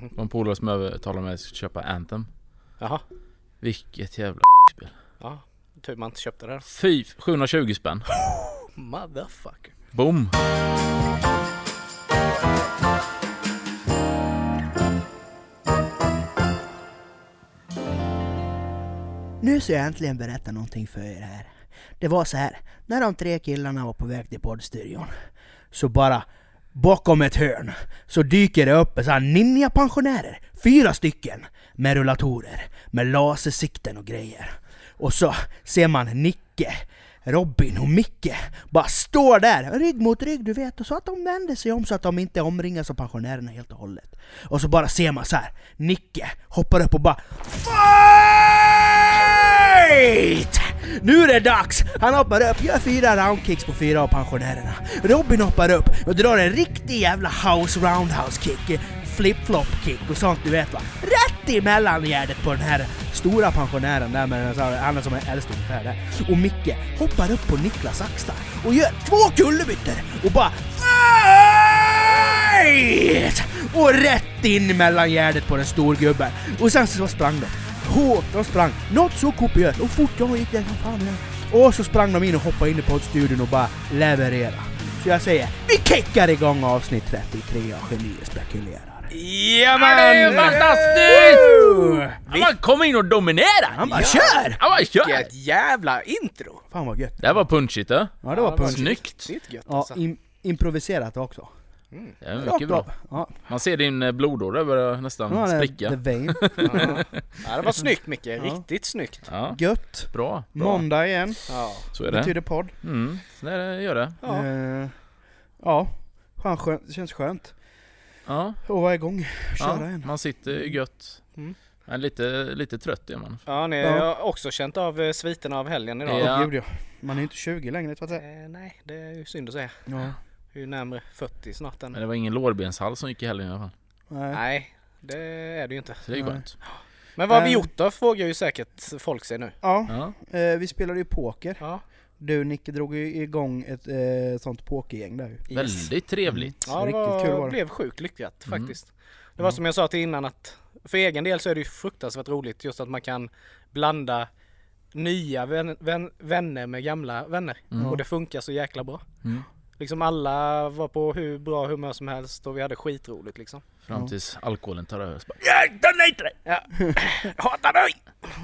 Var en polare som övertalade mig att jag skulle köpa Anthem. Jaha. Vilket jävla spel. Ja. Tur man inte köpte det då. Fy, 720 spänn. Motherfucker. Boom! Nu ska jag äntligen berätta någonting för er här. Det var så här, när de tre killarna var på väg till poddstudion så bara bakom ett hörn så dyker det upp så här ninja-pensionärer, fyra stycken med rullatorer, med lasersikten och grejer. Och så ser man Nicke, Robin och Micke bara står där, rygg mot rygg du vet, och så att de vänder sig om så att de inte omringas av pensionärerna helt och hållet. Och så bara ser man så här, Nicke hoppar upp och bara Wait! Nu är det dags! Han hoppar upp, gör fyra roundkicks på fyra av pensionärerna. Robin hoppar upp och drar en riktig jävla house roundhouse kick, flip-flop kick och sånt du vet va. Rätt i mellangärdet på den här stora pensionären där med den som är äldst ungefär där. Och Micke hoppar upp på Niklas axlar och gör två kullerbyttor och bara Fight! Och rätt in i mellangärdet på den storgubben. Och sen så sprang de. Hårt de sprang. Något så kopiöst. Och fort jag gick det som fan. ja. Och så sprang de in och hoppade in i poddstudion och bara leverera. Så jag säger, vi kickar igång avsnitt 33 av Genier spekulerar. Ja men det är fantastiskt! Han bara kom in och dominerade! Han bara kör! Han bara kör! Vilket jävla intro! Fan vad gött. Det här var punchigt det. Ja det var Ja, punch. Snyggt! Riktigt gött Ja, alltså. im- improviserat också. Det är mycket bra. Ja, Man ser din eh, blodåder börjar ja, nästan det är spricka. The Vein. Ja. ja, det var snyggt Micke. Riktigt snyggt. Ja, Gött. bra. bra. Måndag igen. Ja. Så är det. Betyder podd. Mm, så det gör det. Ja. Eh, ja. Fan, skönt. Det känns skönt Ja, att vara igång. Köra ja igen. man sitter gött. Mm. Men lite, lite trött är man. Ja, ni Ja. har också känt av eh, sviterna av helgen idag. Ja. Ja. Man är ju inte 20 längre att säga. Eh, nej, det är ju synd att säga. Ja. Vi är ju närmare 40 snart än. Men det var ingen lårbenshals som gick i helgen i alla fall. Nej. Nej, det är det ju inte. Så det är ju skönt. Men vad har vi Eh. gjort då? Frågar ju säkert folk sig nu. Ja, Ja. eh, vi spelade ju poker. Ja, Du Nicke drog ju igång ett eh, sånt pokergäng där yes. Väldigt trevligt. Ja, det Riktigt var, kul var det. blev sjukt lyckat Mm. faktiskt. Det var som jag sa till innan att för egen del så är det ju fruktansvärt roligt just att man kan blanda nya vän, vän, vänner med gamla vänner. Mm. Och det funkar så jäkla bra. Mm. Liksom alla var på hur bra humör som helst och vi hade skitroligt liksom. Fram tills alkoholen tar över. Så bara, Jag nej till dig! Ja. Hatar dig!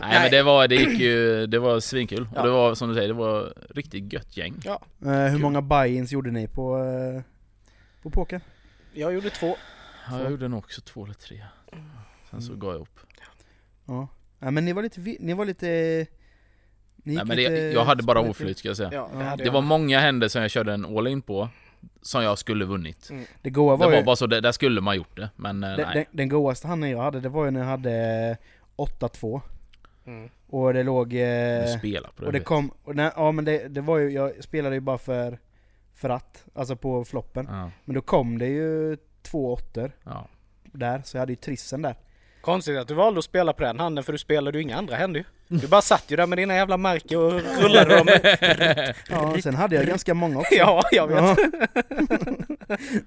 Nej men det var, det gick ju, det var svinkul. Ja. Och det var som du säger, det var riktigt gött gäng. Ja, Eh, hur Kul. många buy-ins gjorde ni på, eh, på poker? jag gjorde två. Ja, jag gjorde nog också två eller tre. Sen så Mm. gav jag upp. Ja. ja men ni var lite, ni var lite... Nej men det, jag hade bara oflyt ska jag säga. Ja, det Det jag. var många händer som jag körde en all in på Som jag skulle vunnit Det goa Det var, var ju, bara så, det, där skulle man gjort det Men eh, den, nej den, den godaste handen jag hade, det var ju när jag hade 8-2 Mm. Och det låg... Du Eh, spelar på det, och det kom... Och nej, ja men det, det var ju, jag spelade ju bara för, för att, alltså på floppen ja, Men då kom det ju två åttor ja. där, så jag hade ju trissen där Konstigt att du valde att spela på den handen för du spelade ju inga andra händer ju. Du bara satt ju där med dina jävla märken och rullade dem. Ja, sen hade jag ganska många också Ja, jag vet. Ja.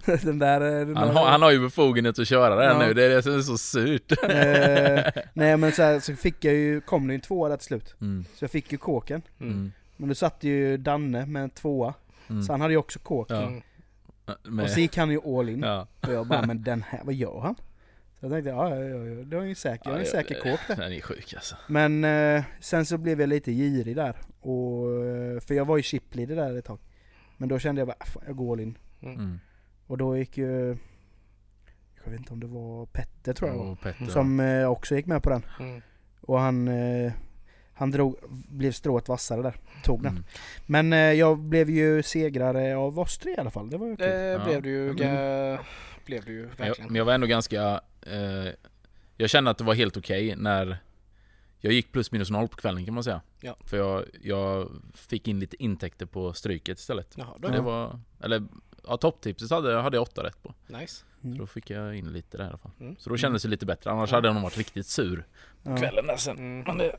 den där... eh, Den han, där har, han har ju befogenhet att köra här Ja. nu, det är det som är så surt eh, Nej men så, här, så fick jag ju, kom det ju en tvåa där till slut mm. Så jag fick ju kåken Mm. Men då satt ju Danne med en tvåa Mm. Så han hade ju också kåk Ja. Mm. Och så gick han ju all in ja. Och jag bara, men den här, vad gör han? Så jag tänkte, ja ja ja, ja det var ju säker, jag har en säker kåk där. Den är sjuk alltså. Men eh, sen så blev jag lite girig där och, eh, För jag var ju chipleader där ett tag. Men då kände jag bara, fan, jag går all in. Mm. Och då gick ju Jag vet inte om det var Petter tror jag Och Petter Som eh, också gick med på den. Mm. Och han eh, Han drog, blev strået vassare där, tog den. Mm. Men eh, jag blev ju segrare av oss tre i alla fall, det var ju kul. Det Ja. blev du ju, Mm. ga- blev du ju Men jag, verkligen. men jag var ändå ganska eh, Jag kände att det var helt okej när Jag gick plus minus noll på kvällen kan man säga Ja. För jag, jag fick in lite intäkter på stryket istället Jaha, då Så det det var, eller ja, topptipset hade, hade jag åtta rätt på nice. Så Mm. då fick jag in lite där i alla fall Mm. Så då kändes det lite bättre, annars Ja. hade jag nog varit riktigt sur ja. kvällen där sen Mm. Men det,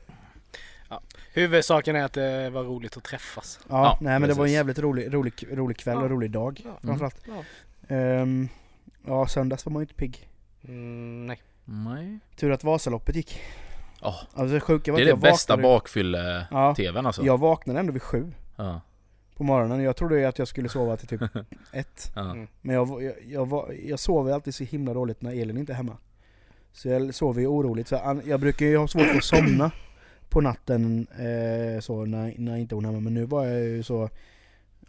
Ja. Huvudsaken är att det var roligt att träffas. Ja, Ja, nej men det var en precis. jävligt rolig, rolig, rolig kväll Ja. och rolig dag Ja. framförallt Ja. Ja, söndags var man ju inte pigg Mm, nej. Nej. Tur att Vasaloppet gick. Ja, Alltså det sjuka var det är det jag bästa vaknade, bakfylle-tvn alltså. Jag vaknade ändå vid sju Ja. på morgonen. Jag trodde ju att jag skulle sova till typ ett. Ja. Mm. Men jag, jag, jag, jag sover alltid så himla dåligt när Elin inte är hemma. Så jag sover ju oroligt. Så an- jag brukar ju ha svårt att somna på natten eh, så när, när inte hon är hemma. Men nu var jag ju så,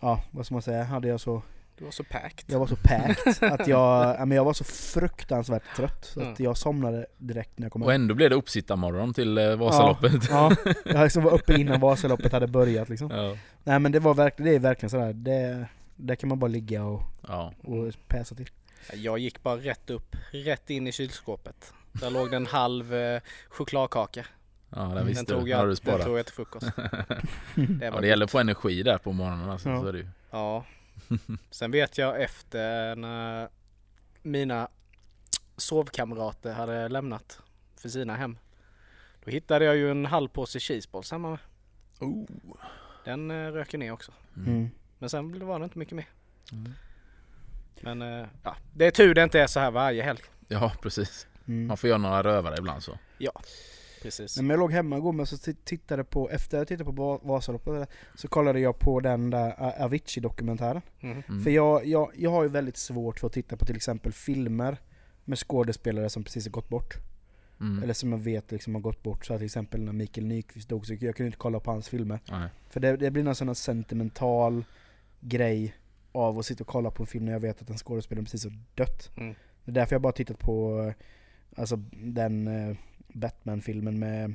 ja vad ska man säga, hade jag så, Du var så packed. jag var så packed att jag, ja, men jag var så fruktansvärt trött. Så att jag somnade direkt när jag kom Och hem. ändå blev det uppsittarmorgon till eh, Vasaloppet. Ja, jag liksom var uppe innan Vasaloppet hade börjat liksom. Ja. Nej men det var verkligen, det är verkligen sådär, det, där kan man bara ligga och, ja. och päsa till. Jag gick bara rätt upp, rätt in i kylskåpet. Där låg det en halv eh, chokladkaka. Ja, det Den visste tog. Har du jag, den tog jag till frukost. Det Ja, det gäller att få energi där på morgonen alltså. Ja. Så är det ju. Ja. Sen vet jag efter när mina sovkamrater hade lämnat för sina hem. Då hittade jag ju en halv påse cheeseballs hemma med. Oh. Den eh, rök ju ner också. Mm. Men sen var det inte mycket mer. Mm. Men eh, ja, det är tur det inte är så här varje helg. Ja, precis. Mm. Man får göra några rövare ibland så. Precis. Men jag låg hemma igår men så ti- tittade på, efter jag tittade på Va- Vasaloppet så kollade jag på den där Avicii-dokumentären. Mhm. Mm. För jag, jag, jag har ju väldigt svårt för att titta på till exempel filmer med skådespelare som precis har gått bort. Mm. Eller som jag vet liksom har gått bort. Så till exempel när Mikael Nyqvist dog så jag kunde inte kolla på hans filmer. Nej. För det, det blir någon sån här sentimental grej av att sitta och kolla på en film när jag vet att en skådespelare precis har dött. Mm. Det är därför jag bara tittat på eh, alltså, den eh, Batman-filmen med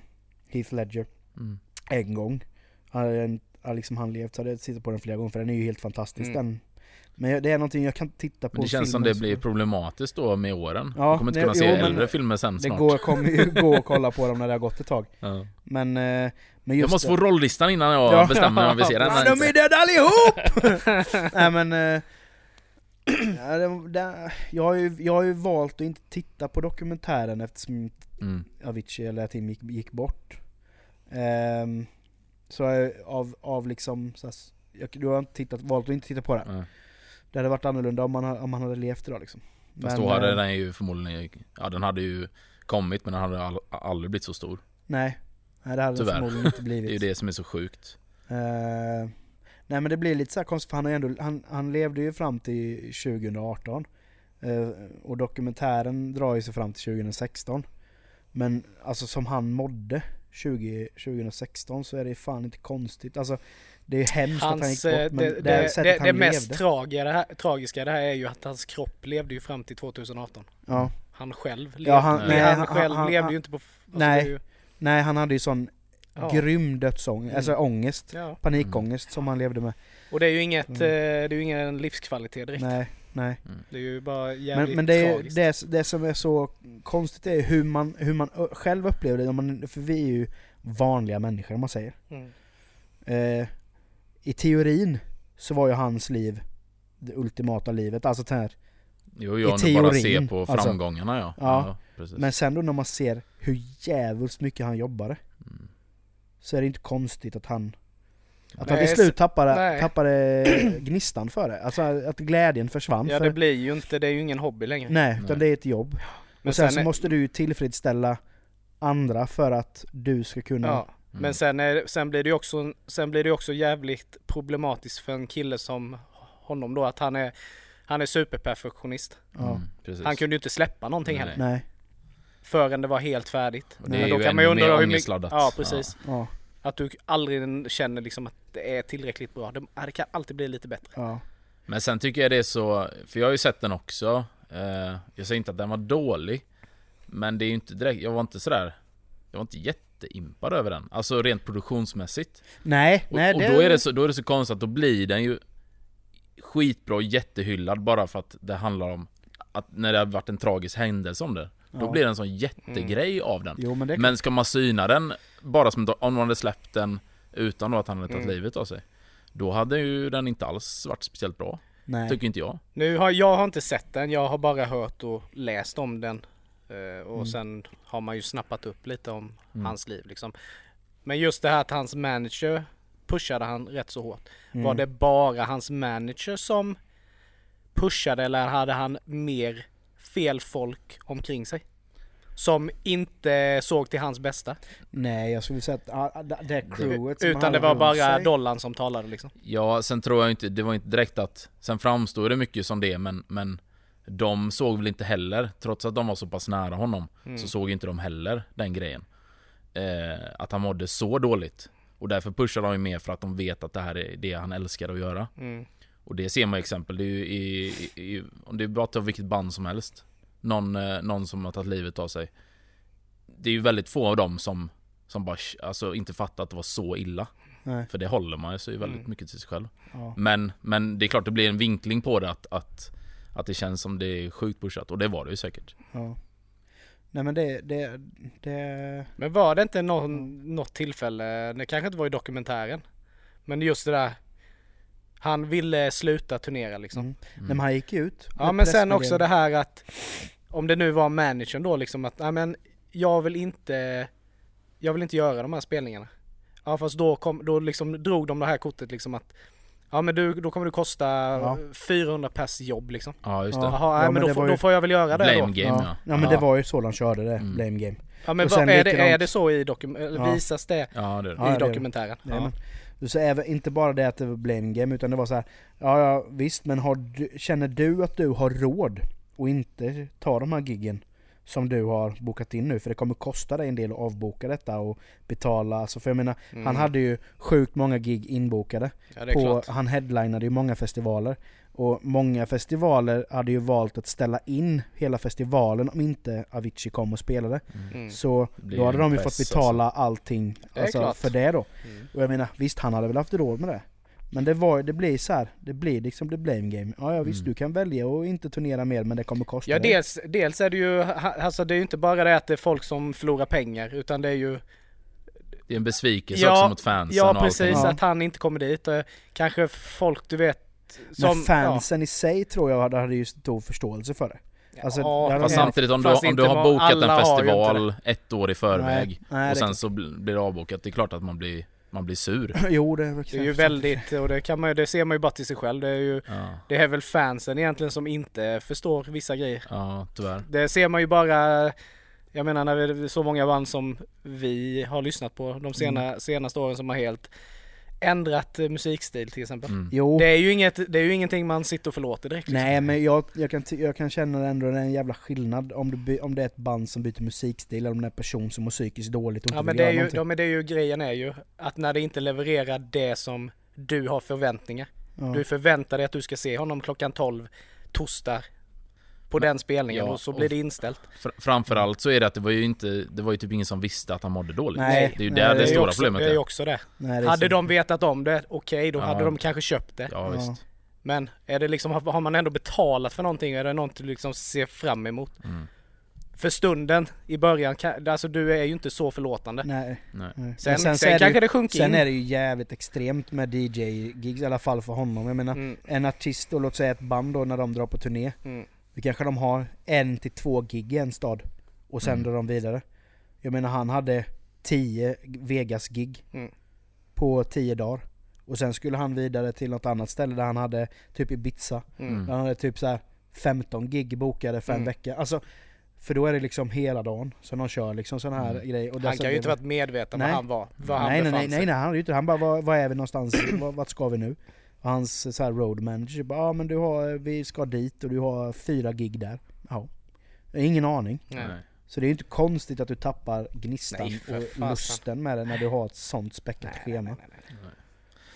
Heath Ledger Mm. en gång. Hade liksom han levt så hade jag tittat på den flera gånger för den är ju helt fantastisk Mm. den. Men jag- det är någonting jag kan titta på Men det känns som det blir problematiskt då med åren. Ja, du kommer inte kunna se jo, äldre filmer sen Det snart. går, kommer ju gå att kolla på dem när det har gått ett tag. Ja. Men, eh, men Jag just måste det. få rolllistan innan jag Ja. bestämmer om vi ser den Ja, de är döda allihop! Nej men... Ja, det, det, jag, har ju, jag har ju valt att inte titta på dokumentären eftersom Mm. Avicii eller Tim gick, gick bort. Ehm, så jag, av, av liksom... Så här, jag, du har inte tittat, valt att inte titta på den. Ja. Det hade varit annorlunda om ha- om han hade levt idag liksom. Fast Men, då hade eh, den ju förmodligen, ja den hade ju kommit men den hade all, aldrig blivit så stor. Nej. Nej det hade det Tyvärr. förmodligen inte Det blivit. är ju det som är så sjukt. Eh, nej men det blir lite så här konstigt för han, har ändå, han, han levde ju fram till 2018. Eh, och dokumentären drar ju sig fram till 2016. Men alltså som han mådde 20, 2016 så är det fan inte konstigt. Alltså det är ju hemskt att han gick Hans, eh, bort men det, det, det, det, det mest tragiga det här, tragiska det här är ju att hans kropp levde ju fram till 2018. Ja. Han själv levde, Ja, han- han, nej, han, han- själv han- levde ju inte på... Alltså Nej. ju- Nej han hade ju sån Ja. grym dödsångest, Mm. alltså ångest. Ja. Panikångest som han levde med. Och det är ju inget, Mm. eh, det är ju ingen livskvalitet direkt. Nej, nej. Det är ju bara jävligt Men, men det, är, det, det som är så konstigt är hur man, hur man själv upplever det, man, för vi är ju vanliga människor om man säger. Mm. Eh, I teorin så var ju hans liv det ultimata livet, alltså det här. Jo, jag I nu bara teorin, ser på alltså. framgångarna ja. Ja. precis. Men sen då när man ser hur jävligt mycket han jobbade, Mm. Så är det inte konstigt att han att han till slut tappade, nej. tappade gnistan för det. Alltså att glädjen försvann. Ja för, det blir ju inte, det är ju ingen hobby längre. nej, utan Nej. det är ett jobb. Men och sen, sen så är- måste du ju tillfredsställa andra för att du ska kunna... Ja. Mm. Men sen, är, sen blir det ju också, sen blir det också jävligt problematiskt för en kille som honom då att han är, han är superperfektionist. Mm. Han kunde ju inte släppa någonting Nej. heller. Nej. Förrän det var helt färdigt. Och det är då ju kan man ju undra hur mycket-. Ja precis. Ja. Att du aldrig känner liksom att det är tillräckligt bra. Det kan alltid bli lite bättre. Ja. Men sen tycker jag det är så, för jag har ju sett den också. Eh, jag säger inte att den var dålig. Men det är ju inte direkt, jag var inte sådär, jag var inte jätteimpad över den. Alltså rent produktionsmässigt. Nej, Och, nej och då, är det så, då är det så konstigt att då blir den ju skitbra och jättehyllad bara för att det handlar om att när det har varit en tragisk händelse om det. Då Ja. blir det en sån jättegrej av den. Jo men det Men ska man syna den bara som om man hade släppt den utan då att han hade tagit Mm. livet av sig. Då hade ju den inte alls varit speciellt bra. Nej. Tycker inte jag. Nu har jag har inte sett den. Jag har bara hört och läst om den. Eh, och Mm. sen har man ju snappat upp lite om Mm. hans liv liksom. Men just det här att hans manager pushade han rätt så hårt. Mm. Var det bara hans manager som pushade eller hade han mer fel folk omkring sig. Som inte såg till hans bästa. Nej, jag skulle säga att det- det crewet som Utan det var bara sig- dollarn som talade liksom. Ja, sen tror jag inte, det var inte direkt att Sen framstod det mycket som det men, men De såg väl inte heller, trots att de var så pass nära honom Mm. Så såg inte de heller den grejen eh, Att han mådde så dåligt Och därför pushar de ju mer för att de vet att det här är det han älskar att göra Mm. Och det ser man ju exempel, det är ju i, i, i Om det är bara ta vilket band som helst Någon, eh, någon som har tagit livet av sig Det är ju väldigt få av dem som Som bara, alltså inte fattar att det var så illa Nej, För det håller man ju sig väldigt Mm. mycket till sig själv ja. men, men det är klart det blir en vinkling på det att, att, att det känns som det är sjukt pushat och det var det ju säkert. ja. Nej men det, det, det... Men var det inte någon, något tillfälle, det kanske inte var i dokumentären. Men just det där. Han ville sluta turnera liksom. Mm. Nej, men han gick ut. Ja men sen också det här att om det nu var managern då liksom att nej men jag vill inte jag vill inte göra de här spelningarna. Ja fast då, kom, då liksom drog de det här kortet liksom att ja men du, då kommer du kosta Ja. 400 pers jobb liksom. Ja just det. Ja. Jaha, nej, men men då, det får, ju- då får jag väl göra det Blame då. game Ja. ja. ja men det var ju så de körde det, Mm. blame game. Ja men vad, är, det, är det så i dokum, eller Ja. visas det Ja det. Ja, i dokumentären? Nej, så även, inte bara det att det var blame game utan det var så här. Ja, ja visst men du, känner du att du har råd och inte ta de här giggen som du har bokat in nu? För det kommer kosta dig en del att avboka detta och betala. Alltså, för jag menar, Mm. han hade ju sjukt många gig inbokade. Ja på, klart. han headlinade ju många festivaler. Och många festivaler hade ju valt att ställa in hela festivalen om inte Avicii kom och spelade. Mm. Så Det blir då hade de ju fått betala allting Det är alltså, klart. för det då. Mm. Och jag menar, visst han hade väl haft råd med det. Men det, var, det blir så här, det blir liksom the blame game. Ja, ja visst Mm. du kan välja att inte turnera mer men det kommer kosta Ja dig. dels, dels är det ju, alltså det är ju inte bara det att det är folk som förlorar pengar utan det är ju Det är en besvikelse Ja, också mot fansen Ja och precis, allting. Ja. att han inte kommer dit. och Kanske folk du vet som... Men fansen i sig tror jag hade, hade ju stor förståelse för det. ja, alltså, ja, Fast samtidigt om du, om du har bokat en festival ett år i förväg Nej, nej, och sen så bl- blir det avbokat, det är klart att man blir, man blir sur. jo det är, det är ju väldigt, och det kan man det ser man ju bara till sig själv. Det är ju, Ja, det är väl fansen egentligen som inte förstår vissa grejer. ja tyvärr. Det ser man ju bara, jag menar när det är så många band som vi har lyssnat på de sena, Mm. senaste åren som har helt ändrat eh, musikstil till exempel. Mm. Jo. Det är ju inget, det är ju ingenting man sitter och förlåter direkt. liksom. Nej men jag, jag, kan, jag kan känna ändå det är en jävla skillnad om, du, by- om det är ett band som byter musikstil eller om det är en person som mår psykiskt dåligt och inte Ja men vill det är göra ju, ja, men det är ju grejen är ju att när det inte levererar det som du har förväntningar. Ja. Du förväntar dig att du ska se honom klockan 12 torsdag på den spelningen ja, och så och- blir det inställt. Fr- framförallt så är det att det var ju inte, det var ju typ ingen som visste att han mådde dåligt. Nej, det är ju nej, där det det, stora också, problemet det är ju är. också det. Nej, det är Hade så. de vetat om det, okej då Ja. hade de kanske köpt det. Ja Ja. visst. Men är det liksom, har man ändå betalat för någonting? Är det något du liksom ser fram emot? Mm. För stunden i början, alltså du är ju inte så förlåtande. Nej. Nej. Sen, sen, är det kanske ju- det sjunker Sen in. är det ju jävligt extremt med DJ-gigs, i alla fall för honom. Jag menar, Mm, en artist och låt säga ett band då när de drar på turné. mm, Då kanske de har en till två gig i en stad. Och Mm. drar de vidare. Jag menar han hade 10 Vegas-gig Mm. på 10 dagar. Och sen skulle han vidare till något annat ställe där han hade typ Ibiza. mm. Mm. Där han hade typ så här 15 gig bokade för en Mm. vecka. Alltså, för då är det liksom hela dagen som de kör liksom sådana här Mm. grejer. Han kan ju inte varit medveten Nej. var han var, var han nej, nej, nej, nej, nej, han hade ju inte Han bara, var, var är vi någonstans? Var- Vart ska vi nu? Och hans så här road manager bara, ja men du har, vi ska dit och du har fyra gig där. Ja. Ingen aning. Nej. Så det är ju inte konstigt att du tappar gnistan Nej, och fasen. lusten med det när du har ett sånt späckat schema. nej, nej, nej.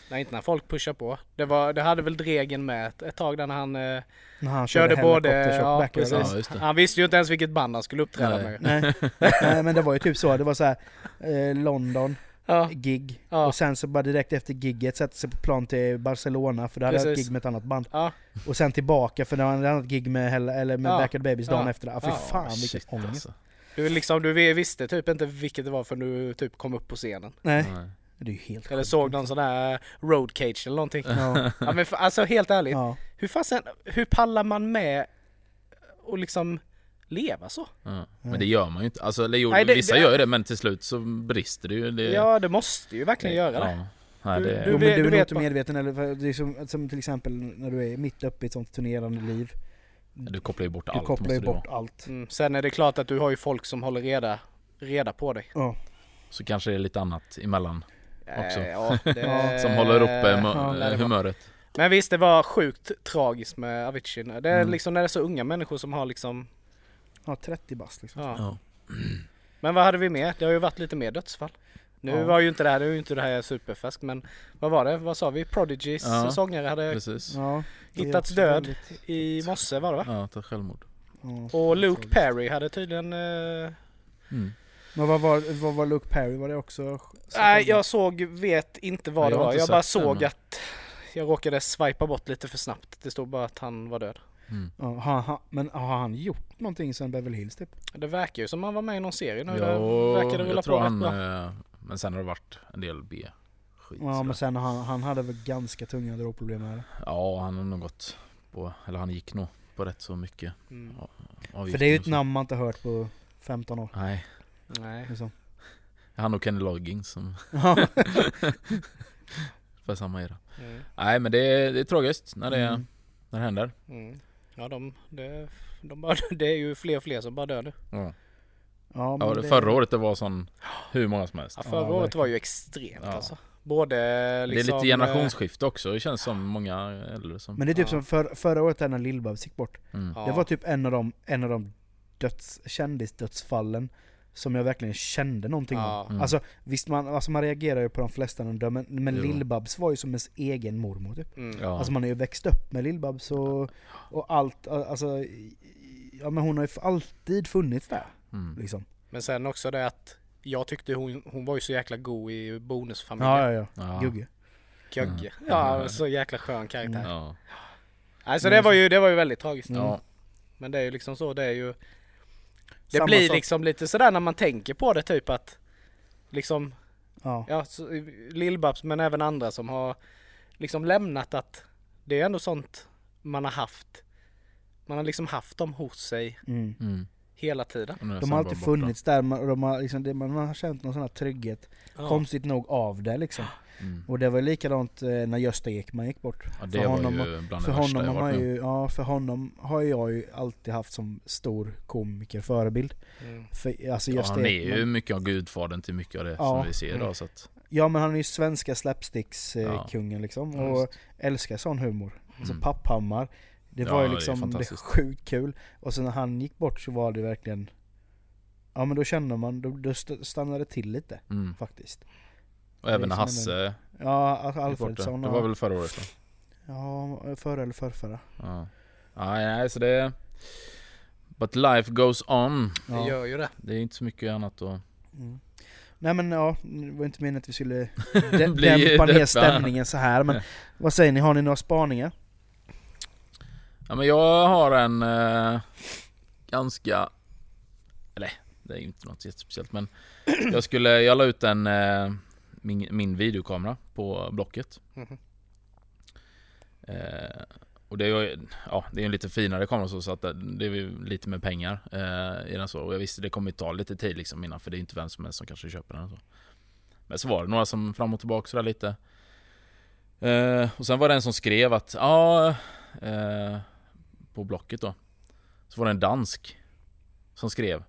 Nej, inte när folk pushar på. Det, var, det hade väl Dregen med ett, ett tag där när han eh, När han körde både... Helicopter Shock Ja, precis. Ja. Han visste ju inte ens vilket band han skulle uppträda Nej. med. Nej. Nej men det var ju typ så, det var så här eh, London, Ja, gig, Ja. och sen så bara direkt efter gigget sätta sig på plan till Barcelona för då hade jag ett gig med ett annat band. ja, Och sen tillbaka för då hade han ett annat gig med, eller med Ja. Back of the Babies dagen Ja. efter. Ja, fy Ja. fan vilken Shit, ångest. alltså. du, liksom, du visste typ inte vilket det var för du typ kom upp på scenen. Nej, Nej. det är ju helt Eller såg någon sån där road cage eller någonting. Ja, Ja men för, alltså helt ärligt, ja. hur fasen, hur pallar man med och liksom leva så? Ja. Men det gör man ju inte. Alltså, eller, jo, Nej, det- vissa det- gör ju det men till slut så brister det ju. Det, Ja det måste ju verkligen göra det. Ja. Nej, Du- det, du Jo, du är inte medveten eller det är som, som till exempel när du är mitt uppe i ett sånt turnerande liv. Du kopplar ju bort du allt kopplar ju det bort vara. allt. Mm. Sen är det klart att du har ju folk som håller reda, reda på dig. Ja. Så kanske det är lite annat emellan Också. Eh, ja, det, som håller uppe ja, det humöret. Men visst, det var sjukt tragiskt med Avicii. Det är Mm. liksom när det är så unga människor som har liksom, ja, 30 bast liksom. ja. Ja. Men vad hade vi mer? Det har ju varit lite mer dödsfall. Nu Ja. var ju inte det här, nu är ju inte det här superfärskt men vad var det? Vad sa vi? Prodigys Ja. sångare hade Precis. Ja, hittats död väldigt- i morse var det va? Ja, ta självmord. Ja. Och Luke Perry hade tydligen... Eh, Mm. Men vad var, vad var Luke Perry? Var det också... nej jag såg, vet inte vad Nej, det jag var. Jag bara såg den. att jag råkade swipa bort lite för snabbt. Det stod bara att han var död. Mm. Ja, har han, men har han gjort någonting sen Beverly Hills typ? Det verkar ju som han var med i någon serie nu. Ja, det verkar det rulla på tror rätt han, bra. eh, men sen har det varit en del B skit Ja men sen han, han hade väl ganska tunga drogproblem här. Ja, han har nog gått på, eller han gick nog på rätt så mycket Mm. För det är ju ett namn man inte hört på 15 år. Nej, Nej. Liksom. han och Kenny Loggins som Ja. för samma era. Mm. Nej men det är, det är tragiskt när det, Mm. när det händer. Mm. Ja de, det, de bara, det är ju fler och fler som bara dör nu. Ja. Ja, men Ja, det, förra året det var sån hur många som helst. Ja, förra Ja, året var ju extremt Ja. alltså. Både liksom... det är lite eh, generationsskifte också, det känns som många äldre som... Men det är typ Ja. som för, förra året när Lill-Babs gick bort. Mm. Ja. Det var typ en av de, en av de döds, kändisdödsfallen som jag verkligen kände någonting Ja. om. Mm. Alltså visst man, alltså man reagerar ju på de flesta men, men Jo. Lill-Babs var ju som ens egen mormor typ. Mm. Ja. Alltså man har ju växt upp med Lill-Babs och, och allt, alltså Ja men hon har ju alltid funnits där mm. liksom. Men sen också det att jag tyckte hon, hon var ju så jäkla god i bonusfamiljen. Ja ja ja, Ja. Gugge. Gögge. Mm. Ja, så jäkla skön karaktär. Mm. Ja. Alltså det var ju, det var ju väldigt tragiskt. Mm. Ja. Men det är ju liksom så, det är ju... Det blir sak. liksom lite sådär när man tänker på det typ att liksom, Ja. ja, Lill-Babs men även andra som har liksom lämnat att det är ändå sånt man har haft. Man har liksom haft dem hos sig Mm. Mm. hela tiden. De har alltid borta. funnits där, man, de har liksom, det, man har känt någon sån här trygghet, konstigt nog av det liksom. Mm. Och det var likadant eh, när Gösta Ekman gick bort. Ja, det för var honom, ju bland för det honom, jag har ju, ja, för honom har jag ju alltid haft som stor komiker förebild. Mm. För, alltså Ja, han är Ekman, ju mycket av gudfadern till mycket av det Ja. som vi ser Mm. idag så att, Ja men han är ju svenska slapsticks-kungen liksom. Ja, Och älskar sån humor. Alltså Mm. Papphammar. Det Ja, var ju det liksom, det, fantastiskt. sjukt kul. Och sen när han gick bort så var det verkligen Ja men då kände man, då, då st- stannade det till lite mm. faktiskt. Och även när Hasse Ja, det. Alfredsson Det var väl förra året då? Ja, förra eller förrförra. Ja. Nej, nej, så det... But life goes on. Det Ja. gör ju det. Det är inte så mycket annat att... Mm. Nej men ja, det var inte meningen att vi skulle dämpa ner stämningen så här men vad säger ni, har ni några spaningar? Ja men jag har en eh, ganska... Eller, det är ju inte något jättespeciellt men jag skulle, jag la ut en, eh, min, min videokamera på Blocket. Mhm. Eh, och det är ja, det är en lite finare kamera så, så att det, är lite med pengar eh, i den så. Och jag visste det kommer ta lite tid liksom innan för det är inte vem som helst som kanske köper den så. Men så var det några som fram och tillbaka sådär lite. Eh, och sen var det en som skrev att ja, eh, på Blocket då. Så var det en dansk som skrev.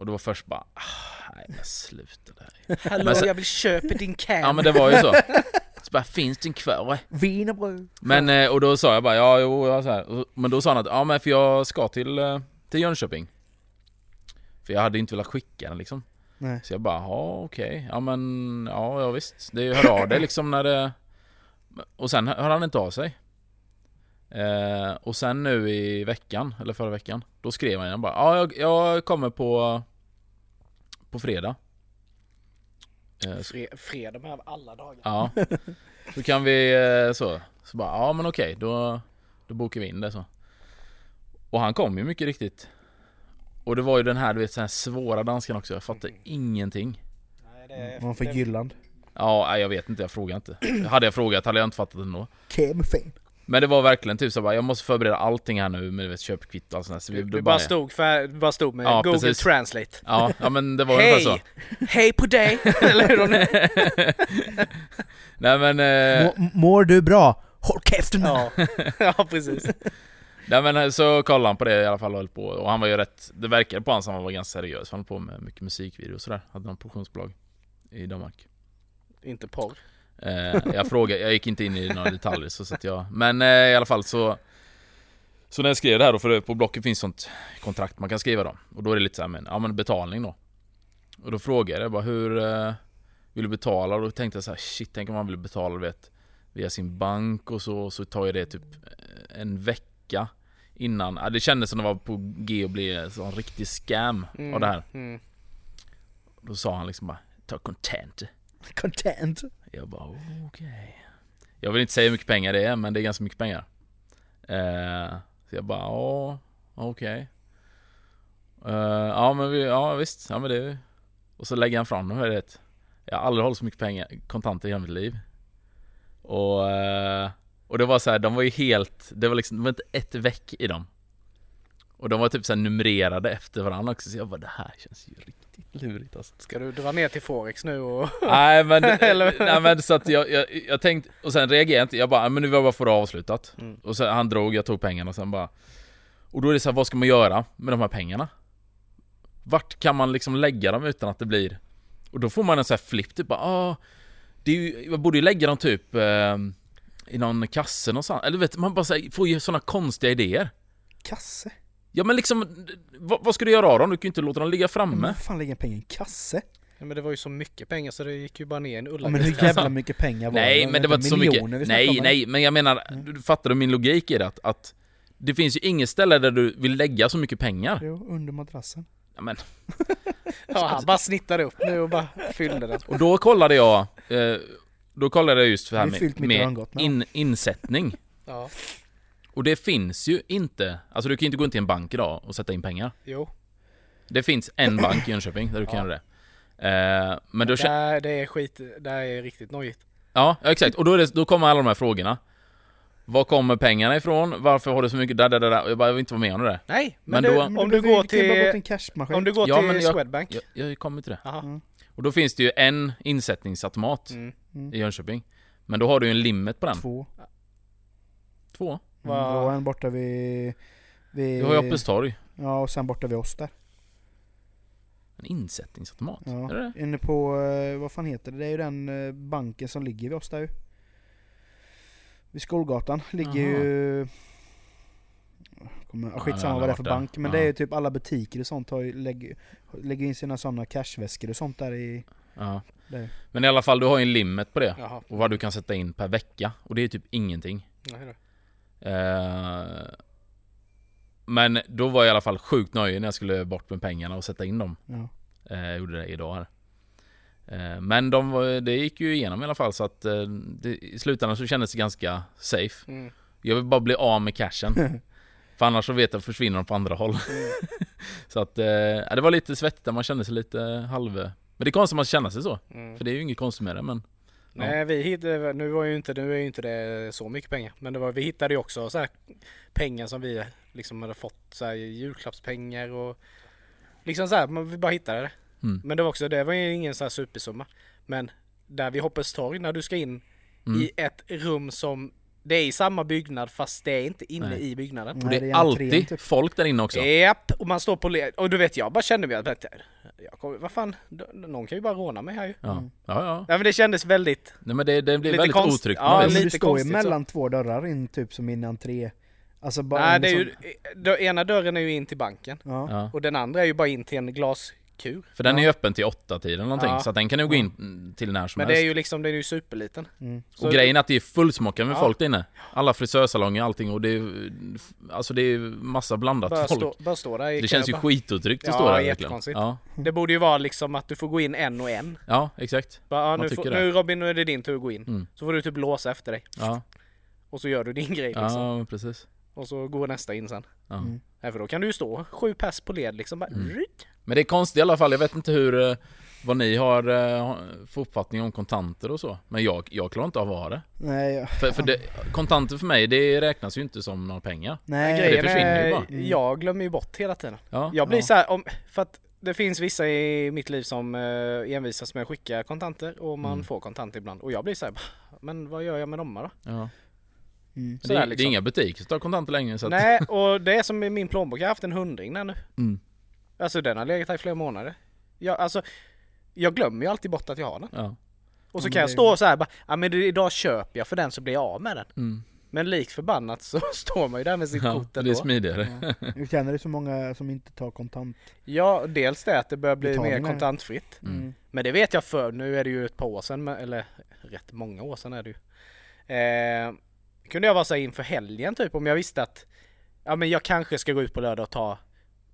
Och det var först bara, ah, nej men sluta där. Hallå så- jag vill köpa din cam. Ja men det var ju så. Så bara, finns den kvar? Wienerbröd! Men, eh, och då sa jag bara, ja jo, ja, så här. Men då sa han att, ja men för jag ska till, eh, till Jönköping. För jag hade inte velat skicka den liksom. Nej. Så jag bara, ja okej, ja men, ja, ja visst. Det är ju hör av dig liksom när det... Och sen hör han inte av sig. Eh, och sen nu i veckan, eller förra veckan, då skrev han igen bara, ja jag, kommer på, på fredag. Eh, så- Fre- fredag med alla dagar. Ja. Så kan vi eh, så. Så bara, ja men okej, då, då bokar vi in det så. Och han kom ju mycket riktigt. Och det var ju den här, du vet, så här svåra danskan också. Jag fattade ingenting. Nej, det var för det- Jylland? Ja, jag vet inte, jag frågar inte. Hade jag frågat hade jag inte fattat ändå. Kemfin. Men det var verkligen typ så bara, jag måste förbereda allting här nu med vet, köpkvitto och allt sånt där. Så vi, Du, du bara stod, för, bara stod med Ja, Google precis. Translate. Ja, ja men det var ungefär så. Hej! På dig! Eller hur de Nej men... Eh, Må- Mår du bra? Håll käften! ja. ja, precis. Nej men eh, så kollade han på det i alla fall och höll på och han var ju rätt Det verkade på honom som han var ganska seriös Han höll på med mycket musikvideo och sådär Hade någon produktionsbolag I Danmark Inte porr. Eh, Jag frågade, jag gick inte in i några detaljer så, så att jag Men eh, i alla fall så Så när jag skrev det här då, för på Blocket finns sånt kontrakt man kan skriva då Och då är det lite såhär men, ja men betalning då Och då frågade jag bara hur eh, Vill du betala? Och då tänkte jag så här, shit tänk om man vill betala vet Via sin bank och så, så tar ju det typ eh, en vecka Innan, ja, det kändes som det var på G att bli en riktig scam Mm. av det här Mm. Då sa han liksom bara Ta content Content. Jag bara okej. Jag vill inte säga hur mycket pengar det är men det är ganska mycket pengar. Eh, Så jag bara ja okej. Eh, Ja men vi, ja visst, ja men det Och så lägger han fram dem, hör det Jag har aldrig hållit så mycket pengar, kontanter i hela mitt liv. Och eh, Och det var så här, de var ju helt Det var liksom, det var inte ett veck i dem. Och de var typ så här numrerade efter varandra också så jag bara det här känns ju riktigt lurigt alltså Ska du dra ner till Forex nu och... Nej men, nej, men så att jag, jag, jag tänkte, och sen reagerade jag inte, jag bara, men nu vill jag bara få det avslutat Mm. Och sen han drog, jag tog pengarna och sen bara Och då är det så här, vad ska man göra med de här pengarna? Vart kan man liksom lägga dem utan att det blir Och då får man en sån här flipp, typ bara, ah, det är ju, Jag borde ju lägga dem typ eh, I någon kasse någonstans, eller vet man bara så här, får ju såna konstiga idéer Kasse? Ja men liksom, vad, vad ska du göra av dem? Du kan ju inte låta dem ligga Men framme vad fan lägger pengar i en kasse? Ja, men det var ju så mycket pengar så det gick ju bara ner i en Ja, men hur ullagris. jävla mycket pengar var Nej det? men det var inte så mycket, nej nej men jag menar, Mm. du fattar du min logik i det? Att, att det finns ju inget ställe där du vill lägga så mycket pengar Jo, under madrassen. ja, men, Ja, han bara snittade upp nu och bara fyllde den. Och då kollade jag eh, Då kollade jag just det här med, med med. in, insättning Ja, Och det finns ju inte Alltså du kan ju inte gå in till en bank idag och sätta in pengar jo. Det finns en bank i Jönköping där du kan Ja. göra det eh, Men då Där, det är skit, det här är riktigt nojigt. Ja, exakt. Och då, är det, då kommer alla de här frågorna Var kommer pengarna ifrån? Varför har du så mycket där, där, där, där? Jag bara, jag vill inte vara med om det där Nej, Men men, då- du, Men om du går till... till en cashmaskin. Om du går Ja, till men jag- Swedbank. Jag, jag kommer till det Jaha. Mm. Och då finns det ju en insättningsautomat Mm. i Jönköping Men då har du ju en limit på den Två. Två Mm, och en borta vid... vid Du har ju Hoppes torg Ja, och sen borta vid oss där. En insättningsautomat? Ja. Är det det? Inne på, eh, vad fan heter det? Det är ju den eh, banken som ligger vid oss där ju. Vid Skolgatan ligger Jaha. ju... Kommer, Ja, skitsamma vad det är för där. bank, men Ja. det är ju typ alla butiker och sånt har ju, lägger, lägger in sina sådana cashväskor och sånt där i... Ja. Där. Men i alla fall, du har ju en limit på det Jaha. Och vad du kan sätta in per vecka Och det är typ ingenting Nej. Eh, Men då var jag i alla fall sjukt nöjd när jag skulle bort med pengarna och sätta in dem Ja. Eh, Jag gjorde det idag här. Eh, Men de, det gick ju igenom i alla fall så att det, i slutändan så kändes det ganska safe. Mm. Jag vill bara bli av med cashen. För annars så vet jag försvinner de på andra håll. så att eh, det var lite svettigt man kände sig lite halv... Men det är konstigt att man känner sig så. Mm. För det är ju inget konstigt med det men... Nej, vi hittade, nu var ju inte, nu är ju inte det så mycket pengar. Men det var, vi hittade ju också så pengar som vi liksom hade fått så här julklappspengar och liksom så här, vi bara hittade det. Mm. Men det var också, det var ju ingen så här supersumma. Men där vid Hoppes torg när du ska in Mm. i ett rum som det är i samma byggnad fast det är inte inne Nej. i byggnaden. Nej, Och det det är är alltid typ. folk där inne också. Japp, och man står på led. Och du vet jag bara kände mig att jag kommer, vad fan, någon kan ju bara råna mig här ju. Ja, Mm. ja. ja. Nej men det kändes väldigt, Nej men det, det blir Lite väldigt konst- otryggt. ja, lite du står ju konstigt så. mellan två dörrar in typ som in entré. Alltså bara nej det är sån- ju, den ena dörren är ju in till banken. Ja. Och den andra är ju bara in till en glaskur. För den är Ja. ju öppen till åtta tiden någonting. Ja. Så att den kan ju gå in till när som Men helst. det är ju liksom, den är ju superliten. Mm. Så- Och grejen är att det är fullsmockat med Ja. folk där inne. Alla frisörsalonger och allting och det är Alltså det är massa blandat Bara folk. stå, bara stå där i det känns ju bara- skitotryggt att Ja, stå där verkligen. jättekonstigt. Ja, Det borde ju vara liksom att du får gå in en och en. ja exakt. Bara, nu, får, nu Robin, nu är det din tur att gå in. Mm. Så får du typ låsa efter dig. Ja, Och så gör du din grej liksom. ja precis. Och så går nästa in sen. Ja. Mm. Nej, för då kan du ju stå sju pass på led liksom. Bara, Mm. Men det är konstigt i alla fall. Jag vet inte hur eh, vad ni har eh, för uppfattning om kontanter och så. Men jag, jag klarar inte av att ha det. Nej, ja. För, för det, kontanter för mig, det räknas ju inte som några pengar. Nej, det Grejen försvinner ju är, bara. Mm. jag glömmer ju bort hela tiden. Ja, Jag blir Ja. så här, om, för att det finns vissa i mitt liv som eh, envisas med att skicka kontanter och man Mm. får kontanter ibland. Och jag blir så här, "Bah, men vad gör jag med dem då? ja. Mm. Men Sådär det, det liksom. är inga butiker som tar kontanter längre så att, Nej, och det är som i min plånbok. Jag har haft en hundring där nu. mm, Alltså den har legat här i flera månader. Jag, alltså, jag glömmer ju alltid bort att jag har den. ja. Och så Ja, kan jag det stå så här bara, ja men det- idag köper jag för den så blir jag av med den. Mm. Men likt förbannat så står man ju där med sitt ja kort det är ändå. smidigare. Ja. Hur känner du så många som inte tar kontant? Ja, dels det att det börjar bli mer kontantfritt. Mm. Mm. Men det vet jag för nu är det ju ett par år sedan, eller rätt många år sedan är det ju. Eh, kunde jag vara så här inför helgen typ om jag visste att ja men jag kanske ska gå ut på lördag och ta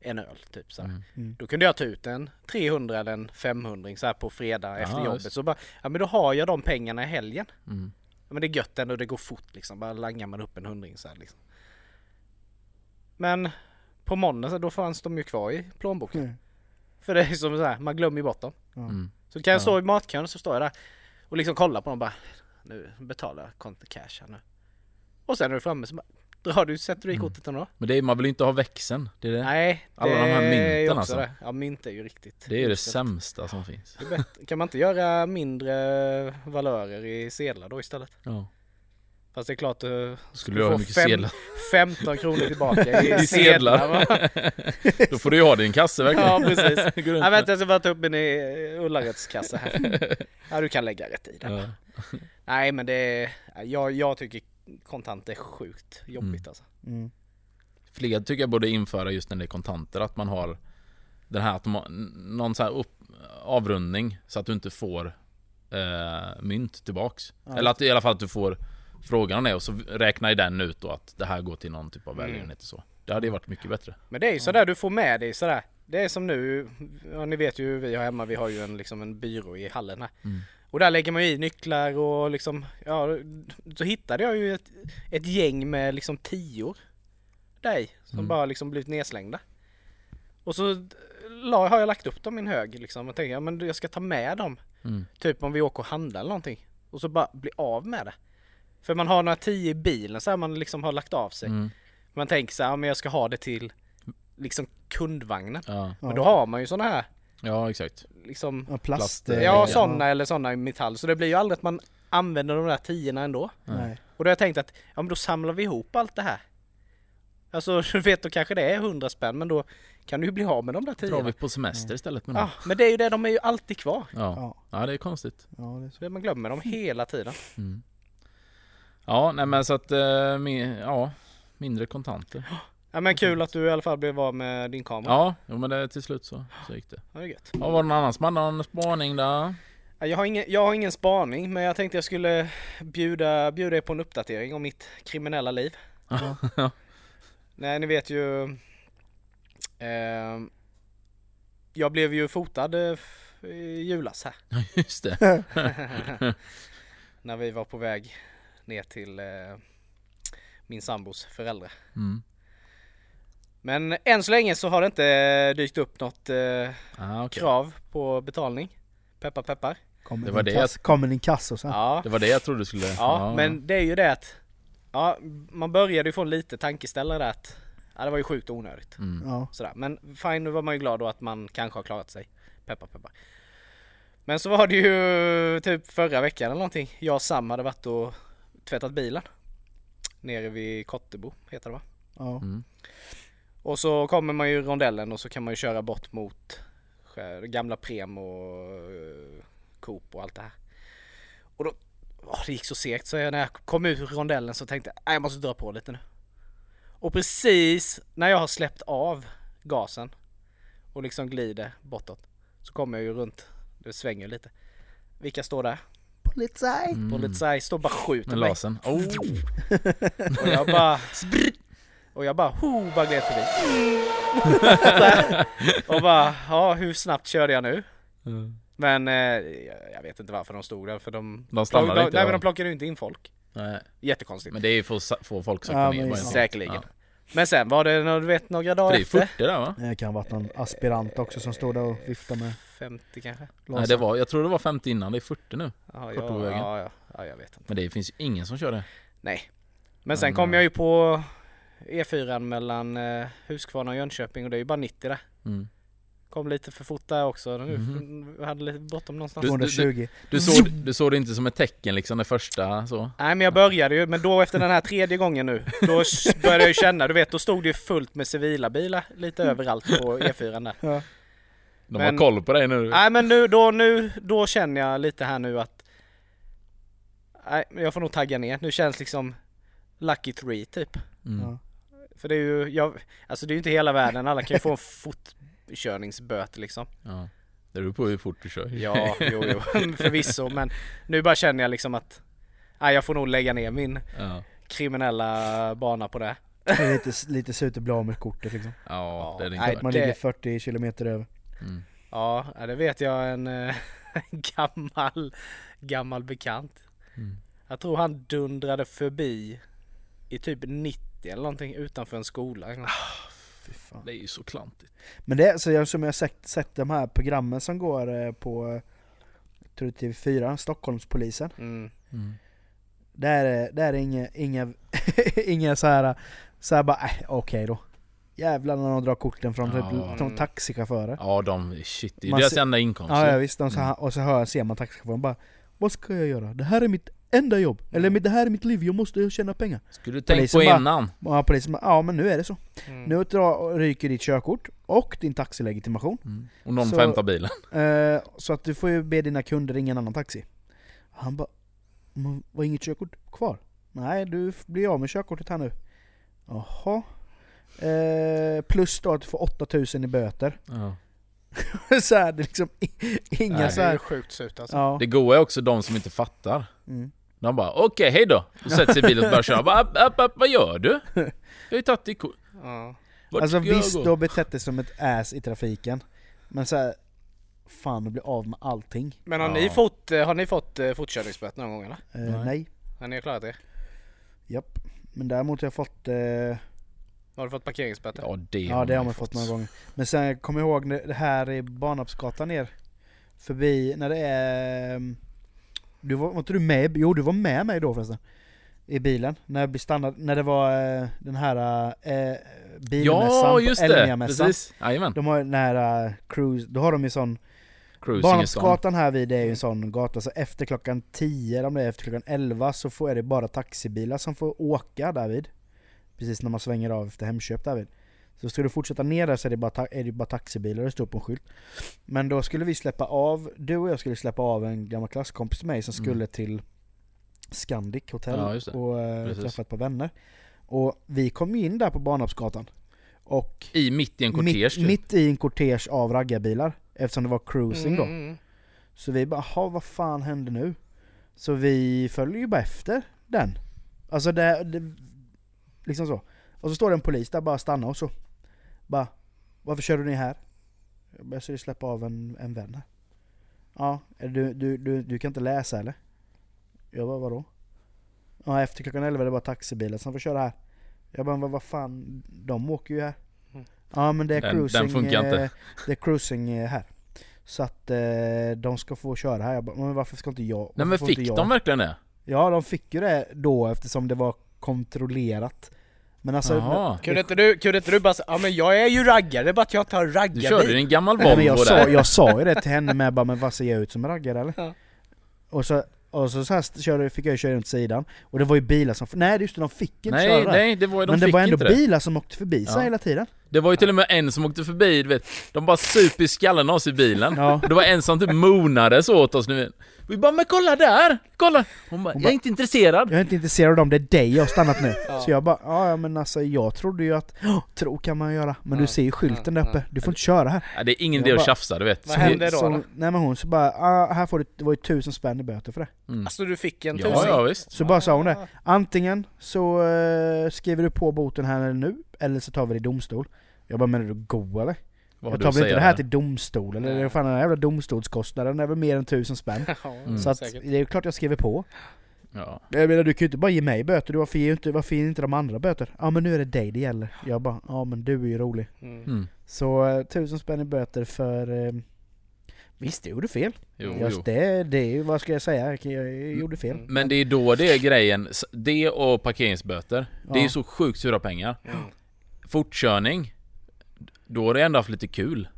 en öl typ så här. Mm. Mm. Då kunde jag ta ut en 300 eller en 500 så här på fredag Ja, efter jobbet. just. Så bara, ja men då har jag de pengarna i helgen. Mm. Ja, men det är gött ändå, det går fort liksom. Bara langar man upp en hundring så här liksom. Men på måndag så då fanns de ju kvar i plånboken. Mm. För det är som så här, man glömmer ju bort dem. Mm. Så kan jag Ja. stå i matkön så står jag där och liksom kolla på dem bara Nu betalar jag cash här nu. Och sen är du framme så bara drar du, sätter du i Mm. kortet ändå? Men det är, man vill ju inte ha växeln. Det är det, Nej, Alla de här är mynten alltså. Det. Ja, mynt är ju riktigt. det är ju det sämsta som finns. Det. Kan man inte göra mindre valörer i sedlar då istället? Ja. Fast det är klart du Skulle du ha hur får mycket fem- sedlar? 15 kronor tillbaka i, I sedlar. sedlar. Då får du ju ha din kasse verkligen. Ja precis. Med- vänta jag ska bara ta upp min i Ullareds kassa här. Ja du kan lägga rätt i den. Ja. Nej men det är, jag, jag tycker kontant är sjukt jobbigt Mm. alltså. Mm. Fler tycker jag borde införa just när det är kontanter att man har den här automa- någon så här upp, avrundning så att du inte får eh, mynt tillbaks. Ja, Eller att i alla fall att du får frågan är och så räknar i den ut då att det här går till någon typ av Mm. välgörenhet och så. Det hade ju varit mycket bättre. Men det är ju sådär du får med dig sådär. Det är som nu, ja, ni vet ju vi har hemma, vi har ju en, liksom en byrå i hallen här. Mm. Och där lägger man ju i nycklar och liksom, ja, så hittade jag ju ett, ett gäng med liksom tior där i, som Mm. bara liksom blivit nedslängda. Och så la, har jag lagt upp dem i en hög liksom och tänker, ja men jag ska ta med dem. Mm. Typ om vi åker och handlar eller någonting. Och så bara bli av med det. För man har några tio i bilen så här man liksom har lagt av sig. Mm. Man tänker så här, ja, men jag ska ha det till liksom kundvagnen. Ja. Men då har man ju sådana här ja, exakt. Liksom Ja, plast. Plast, Ja sådana eller sådana i metall. Så det blir ju aldrig att man använder de där tiorna ändå. Nej. Och då har jag tänkt att ja men då samlar vi ihop allt det här. Alltså du vet då kanske det är 100 spänn men då kan du ju bli av med de där Drar tiorna. vi på semester istället med Ja men det är ju det, de är ju alltid kvar. Ja. Ja. ja, det är konstigt. Ja, det är så. Det man glömmer dem hela tiden. Mm. Ja, nej men så att, eh, min, ja, mindre kontanter. Ja men kul att du i alla fall blev av med din kamera. Ja, jo, men det, till slut så, så gick det. Ja, det är gött. Ja, var det någon annan som hade någon spaning där? Ja, Jag har, ingen, jag har ingen spaning men jag tänkte jag skulle bjuda, bjuda er på en uppdatering om mitt kriminella liv. Ja. Nej ni vet ju eh, Jag blev ju fotad eh, i julas här. Just det. När vi var på väg ner till eh, min sambos föräldrar. Mm. Men än så länge så har det inte dykt upp något eh, Ah, okej. krav på betalning. Peppar peppar. Kommer Det var din det kass, kommer din kasso sen. Ja, Det var det jag trodde du skulle... ja, men det är ju det att Ja, man började ju få lite tankeställare där att Ja, det var ju sjukt onödigt. Mm. Ja. Sådär. Men fine, nu var man ju glad då att man kanske har klarat sig. Peppar peppar. Men så var det ju typ förra veckan eller någonting. Jag och Sam hade varit och tvättat bilen. Nere vid Kottebo heter det va? Ja. Mm. Och så kommer man ju i rondellen och så kan man ju köra bort mot gamla Prem och eh, Coop och allt det här. Och då, åh, det gick så segt så jag, när jag kom ut ur rondellen så tänkte jag, "Nej, jag måste dra på lite nu. Och precis när jag har släppt av gasen och liksom glider bortåt så kommer jag ju runt, det svänger lite. Vilka står där? Polizei! Mm. Polizei står bara och skjuter Med mig. lasern. Oh. Och jag bara Och jag bara ho, bara gled förbi. och bara, ja hur snabbt körde jag nu? Mm. Men eh, jag vet inte varför de stod där för de... De stannade de, inte, Nej men de plockade ju inte in folk. Nej. Jättekonstigt. Men det är ju för få folk att Ja, en sak. Säkerligen. Ja. Men sen var det nå- du vet några dagar det är efter. 40 där va? Det kan ha varit någon aspirant också som stod där och viftade med 50 kanske? Nej det var, jag tror det var 50 innan, det är 40 nu. Ja, Kort på ja, vägen. ja, ja, ja, jag vet inte. Men det finns ju ingen som kör det. Nej. Men sen Men, kom eh, jag ju på E4 mellan eh, Huskvarna och Jönköping och det är ju bara 90 där. Mm. Kom lite för fort där också. Nu vi hade lite bråttom någonstans. Du- 220. Du såg, du såg det inte som ett tecken liksom det första så? Nej men jag började ju, men då efter den här tredje gången nu, då började jag ju känna, du vet då stod det ju fullt med civila bilar lite överallt på E4 där. Ja. De Men- har koll på dig nu. Nej men nu, då, nu, då känner jag lite här nu att Nej, men jag får nog tagga ner. Nu känns liksom Lucky 3 typ. Mm. Ja. För det är ju, jag, alltså det är ju inte hela världen, alla kan ju få en fortkörningsböter liksom. Ja. Det beror på hur fort du kör. Ja, jo, jo, förvisso. Men nu bara känner jag liksom att Nej, jag får nog lägga ner min Ja. kriminella bana på det. Det är lite, lite surt att bli av med kortet liksom. Ja, det är det nej, inte Man det- ligger 40 kilometer över. mm. Ja, det vet jag en eh, gammal, gammal bekant. Mm. Jag tror han dundrade förbi i typ 90 eller någonting utanför en skola. Fy fan. Det är ju så klantigt. Men det är så jag, som jag sett, sett de här programmen som går eh, på tror det är TV4, Stockholmspolisen. Mm. Mm. Där är, där är inga, inga, inga så här, så här bara, äh, okej då. Jävlar när de drar korten från Ja. typ, från taxichaufförer. Ja, de, shit, det är Man deras ser- enda inkomst. Ja, ja visst, de så här, och så hör, ser man taxichauffören bara Vad ska jag göra? Det här är mitt enda jobb, eller det här är mitt liv, jag måste tjäna pengar. Skulle du tänkt på bara- innan? Och polisen bara, ja men nu är det så. Mm. Nu drar, ryker ditt körkort och din taxilegitimation. Mm. Och någon Så- hämta bilen. Eh, så att du får ju be dina kunder ringa en annan taxi. Han bara, var inget körkort kvar? Nej, du blir av med körkortet här nu. Jaha. Eh, plus då att du får 8000 i böter. Ja. så här, det är liksom inga Nej, så det är här. ju sjukt surt alltså. Ja. Det goa är också de som inte fattar. Mm. De bara okej, hej då. Och sätter sig i bilen och börjar köra. Bara, app, app, app, vad gör du? Jag har ju tagit ditt kort. Ja. Vart Alltså jag visst, du har betett dig som ett ass i trafiken. Men så här, fan du blir av med allting. Men har Ja. ni fått, eh, har ni fått eh, fortkörningsböter någon gång eller? Eh, Nej. nej. Har ni klarat det? Japp. Men däremot har jag fått eh, Har du fått parkeringsböter? Ja, det Ja det har man man fått några gånger. Men sen jag kommer ihåg när- det här i Barnarpsgatan ner Förbi när det är... Du var, var inte du med? Jo du var med mig då förresten. I bilen. När vi stannade, när det var eh, den här eh, bilmässan Ja, just det! Precis. Jajamän. De har den här eh, cruise, då har de ju sån. Barnarpsgatan här vid är ju en sån gata, så efter klockan 10, eller om det är efter klockan 11 så får, är det bara taxibilar som får åka därvid. Precis när man svänger av efter Hemköp därvid. Så ska du fortsätta ner där så är det bara, är det bara taxibilar, det står på en skylt. Men då skulle vi släppa av, du och jag skulle släppa av en gammal klasskompis till mig som skulle Mm. till Scandic hotell Ja, och Precis. träffa ett par vänner. Och vi kom ju in där på Barnarpsgatan. Och I mitt i en kortege mitt, typ. mitt i en kortege av raggarbilar. Eftersom det var cruising då. Mm, mm. Så vi bara, "Jaha, vad fan hände nu? Så vi följer ju bara efter den. Alltså det, det liksom så. Och så står det en polis där bara stannar och så. Bara, varför kör du ner här? Jag bara, "Jag skulle släppa av en, en vän här. Ja, du, du, du, du kan inte läsa eller? Jag bara, vadå? Ja, efter klockan 11 är det bara taxibilar som får köra här. Jag bara, vad, vad fan, de åker ju här. Mm. Ja men det är Den- cruising, den funkar inte. eh, det är cruising eh, här. Så att eh, de ska få köra här. Jag bara, men varför ska inte jag? Nej men fick de verkligen det? Ja de fick ju det då eftersom det var kontrollerat. Men alltså... Jaha. Kunde inte du, kunde inte du bara säga ja men jag är ju raggare, det är bara att jag tar Du raggarbil. körde ju en gammal men jag, Volvo sa, där. jag sa ju det till henne med bara, men vad ser jag ut som en raggare eller? Ja. Och så, och så, så här körde, fick jag ju köra runt sidan. Och det var ju bilar som... Nej just det, de fick inte Nej, köra där. nej, det var ju, de Men det fick var ändå inte det. bilar som åkte förbi sig Ja. hela tiden. Det var ju till och med en som åkte förbi, du vet. De bara super i skallen av oss i bilen. Ja. Det var en som typ monade så åt oss nu. Vi bara 'Men kolla där! Kolla!' Hon bara Hon 'Jag är inte intresserad' Jag är inte intresserad av dem, det är dig jag har stannat nu. Ja. Så jag bara, ja ja, men alltså jag trodde ju att, "Ja, tro kan man göra. Men Ja, du ser ju skylten där ja, uppe, ja. du får inte köra här. ja, Det är ingen idé att tjafsa, du vet. Vad hände då, så, då? Nej men hon så bara, ah, här får du, det var ju tusen spänn i böter för det. Mm. Alltså du fick en Ja, tusing? ja visst. Så bara sa hon det, antingen så eh, skriver du på boten här eller nu, eller så tar vi det i domstol. Jag bara, menar du go eller? Vad Jag tar väl inte det här till domstol eller? Fan den här jävla domstolskostnaden är väl mer än tusen spänn. Ja, Mm. Så att det är ju klart jag skriver på. Ja. Jag menar du kan ju inte bara ge mig böter, du varför ger inte, varför ger inte de andra böter? Ja men nu är det dig det gäller. Jag bara, ja men du är ju rolig. Mm. Mm. Så eh, tusen spänn i böter för... Eh, visst jag gjorde fel. Jo, Just jo. det, det är ju, vad ska jag säga? Jag, gjorde fel. Men det är då det är grejen. Det och parkeringsböter. Det är ju Ja. så sjukt sura pengar. Mm. Fortkörning. Då har du ändå haft lite kul.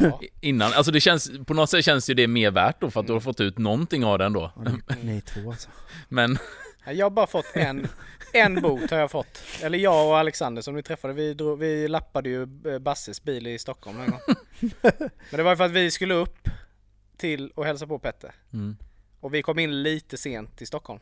Ja. Innan, alltså det känns, på något sätt känns ju det mer värt då för att du har fått ut någonting av den då. Ja, ni, två alltså. Men, Jag har bara fått en, en bot har jag fått. Eller jag och Alexander som ni träffade, vi, drog, vi lappade ju eh, Basses bil i Stockholm en gång. Men det var ju för att vi skulle upp till och hälsa på Petter. mm. Och vi kom in lite sent till Stockholm.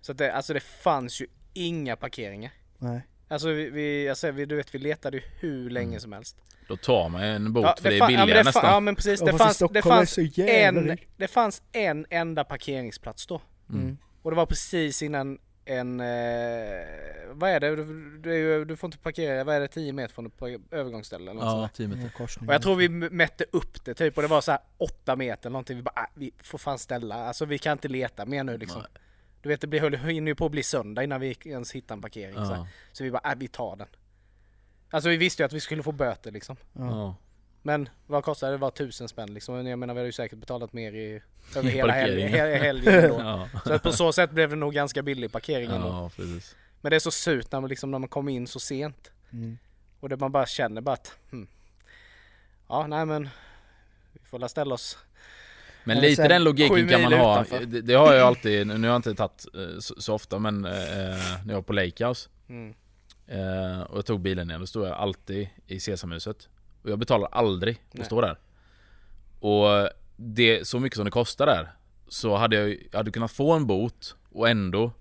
Så att det, alltså det fanns ju inga parkeringar. Nej. Alltså vi, vi, alltså vi du vet vi letade ju hur länge Mm. som helst. då tar man en bot för det är fa- billigare ja, det nästan. Ja men precis, Ja, det fanns, det är fanns, en, det fanns en enda parkeringsplats då. Mm. Och det var precis innan en, eh, vad är det? Du, du, är du får inte parkera, vad är det, 10 meter från ett övergångsställe eller något Ja, där. 10 meter. Mm, korsning. Och jag tror vi mätte upp det typ och det var så här 8 meter någonting. Vi bara, äh, vi får fan ställa, alltså vi kan inte leta mer nu liksom. Nej. Du vet det blir, höll- hinner ju på att bli söndag innan vi ens hittar en parkering. Så, här. Ja. så vi bara, äh, vi tar den. Alltså vi visste ju att vi skulle få böter liksom. Ja. Men vad kostade det? Det var tusen spänn liksom. Jag menar vi hade ju säkert betalat mer i, över I hela helgen, hel, helgen då. Ja. Så att på så sätt blev det nog ganska billig parkering ändå. ja, precis. Men det är så surt när man, liksom, när man kommer in så sent. Mm. Och det man bara känner bara att hmm. Ja nej men Vi får la ställa oss Men lite sen den logiken kan man ha. Det, det har jag alltid, nu har jag inte tagit eh, så, så ofta men eh, när jag var på Lakehouse mm. eh, och jag tog bilen ner, då stod jag alltid i Sesamhuset. Och jag betalar aldrig Nej. att stå där. Och det, så mycket som det kostar där, så hade jag, jag hade kunnat få en bot och ändå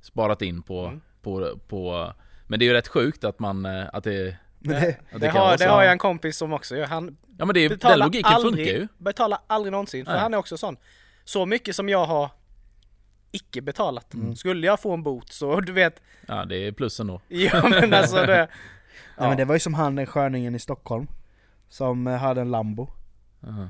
sparat in på, Mm. på, på Men det är ju rätt sjukt att man, eh, att det, Men det, Det, kan har, det har jag en kompis som också gör. Han Ja men det, är- den betalar logiken aldrig, funkar ju. Betalar aldrig någonsin. För Nej. han är också sån. Så mycket som jag har icke betalat. Mm. Skulle jag få en bot så du vet. Ja det är plus ändå. Ja men alltså det. Nej, Ja. men det var ju som han den sköningen i Stockholm Som eh, hade en Lambo Aha,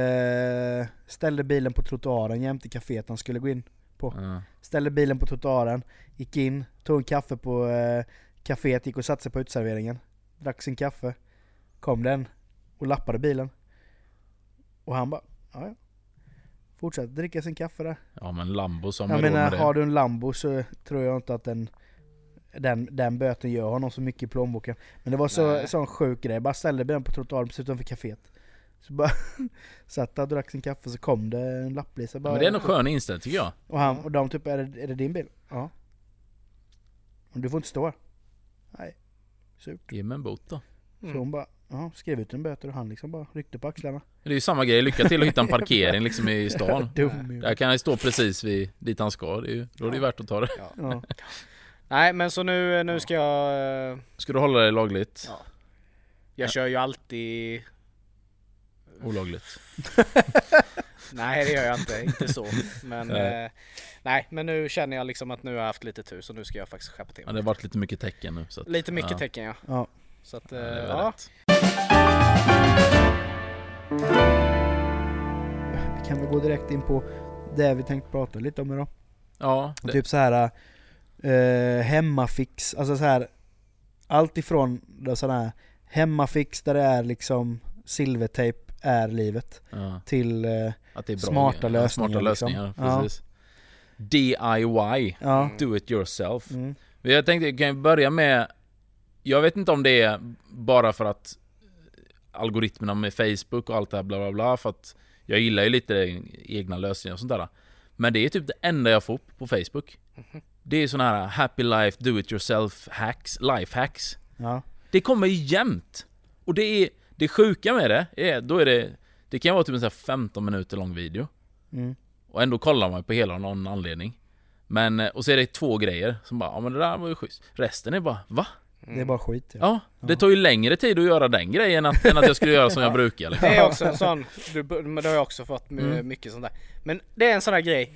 eh, Ställde bilen på trottoaren jämte kaféet han skulle gå in ja. Ställde bilen på trottoaren, gick in, tog en kaffe på eh, kaféet, gick och satte sig på uteserveringen Drack sin kaffe Kom den och lappade bilen. Och han bara, ja ja. Fortsatte dricka sin kaffe där. Ja men Lambo som Jag menar, har du en Lambo så tror jag inte att den den, den böten gör honom så mycket i plånboken. Men det var så, sån sjuk grej, bara ställde bilen på trottoaren precis utanför kaféet. Så bara satt där och drack sin kaffe så kom det en lapplisa bara Men det är en skön inställning tycker jag. Och, han, och de typ, är det, är det din bil? Ja. Du får inte stå här. Nej Surt Ge mig en bot då. Så Mm. hon bara, ja skrev ut en böter och han liksom bara ryckte på axlarna Det är ju samma grej, lycka till att hitta en parkering liksom i stan. Dum. Där kan han stå precis vid dit han ska, det är ju, då är det ju värt att ta det. ja. Nej men så nu, nu ska jag... eh, Ska du hålla dig lagligt? Ja. Jag kör ju alltid... Olagligt? Nej det gör jag inte, inte så. Men Nej. eh, nej men nu känner jag liksom att nu har jag haft lite tur så nu ska jag faktiskt skärpa till Ja, mig. det har varit lite mycket tecken nu så att, Lite mycket ja. tecken ja. ja. Så att, Ja, eh, ja. Vi kan väl gå direkt in på det vi tänkte prata lite om idag Ja, det, Typ så här eh, hemmafix, alltså så här Allt ifrån sådana här hemmafix där det är liksom silvertejp är livet ja, till eh, att det är bra Smarta lösningar, Smarta liksom. lösningar, precis. DIY, do it yourself. Mm. Jag tänkte, kan jag börja med Jag vet inte om det är bara för att Algoritmerna med Facebook och allt det här bla bla bla för att Jag gillar ju lite egna lösningar och sånt där Men det är typ det enda jag får på Facebook Det är såna här happy life do it yourself hacks, life hacks ja. Det kommer jämt! Och det är, det sjuka med det är, då är det Det kan vara typ en sån här 15 minuter lång video Mm. och ändå kollar man på hela av någon anledning Men, eh, och så är det två grejer som bara, ja men det där var ju schysst Resten är bara, va? Det är bara skit ja. Ja, det tar ju längre tid att göra den grejen än att, än att jag skulle göra som jag brukar liksom. Det är också en sån, du, men det har jag också fått Mm. mycket sånt där. Men det är en sån där grej,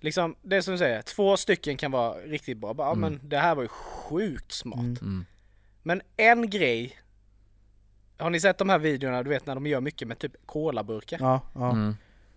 liksom det är som du säger, två stycken kan vara riktigt bra. Bara, Mm. men det här var ju sjukt smart. Mm. Mm. Men en grej, har ni sett de här videorna du vet när de gör mycket med typ colaburkar? Ja, ja. Mm.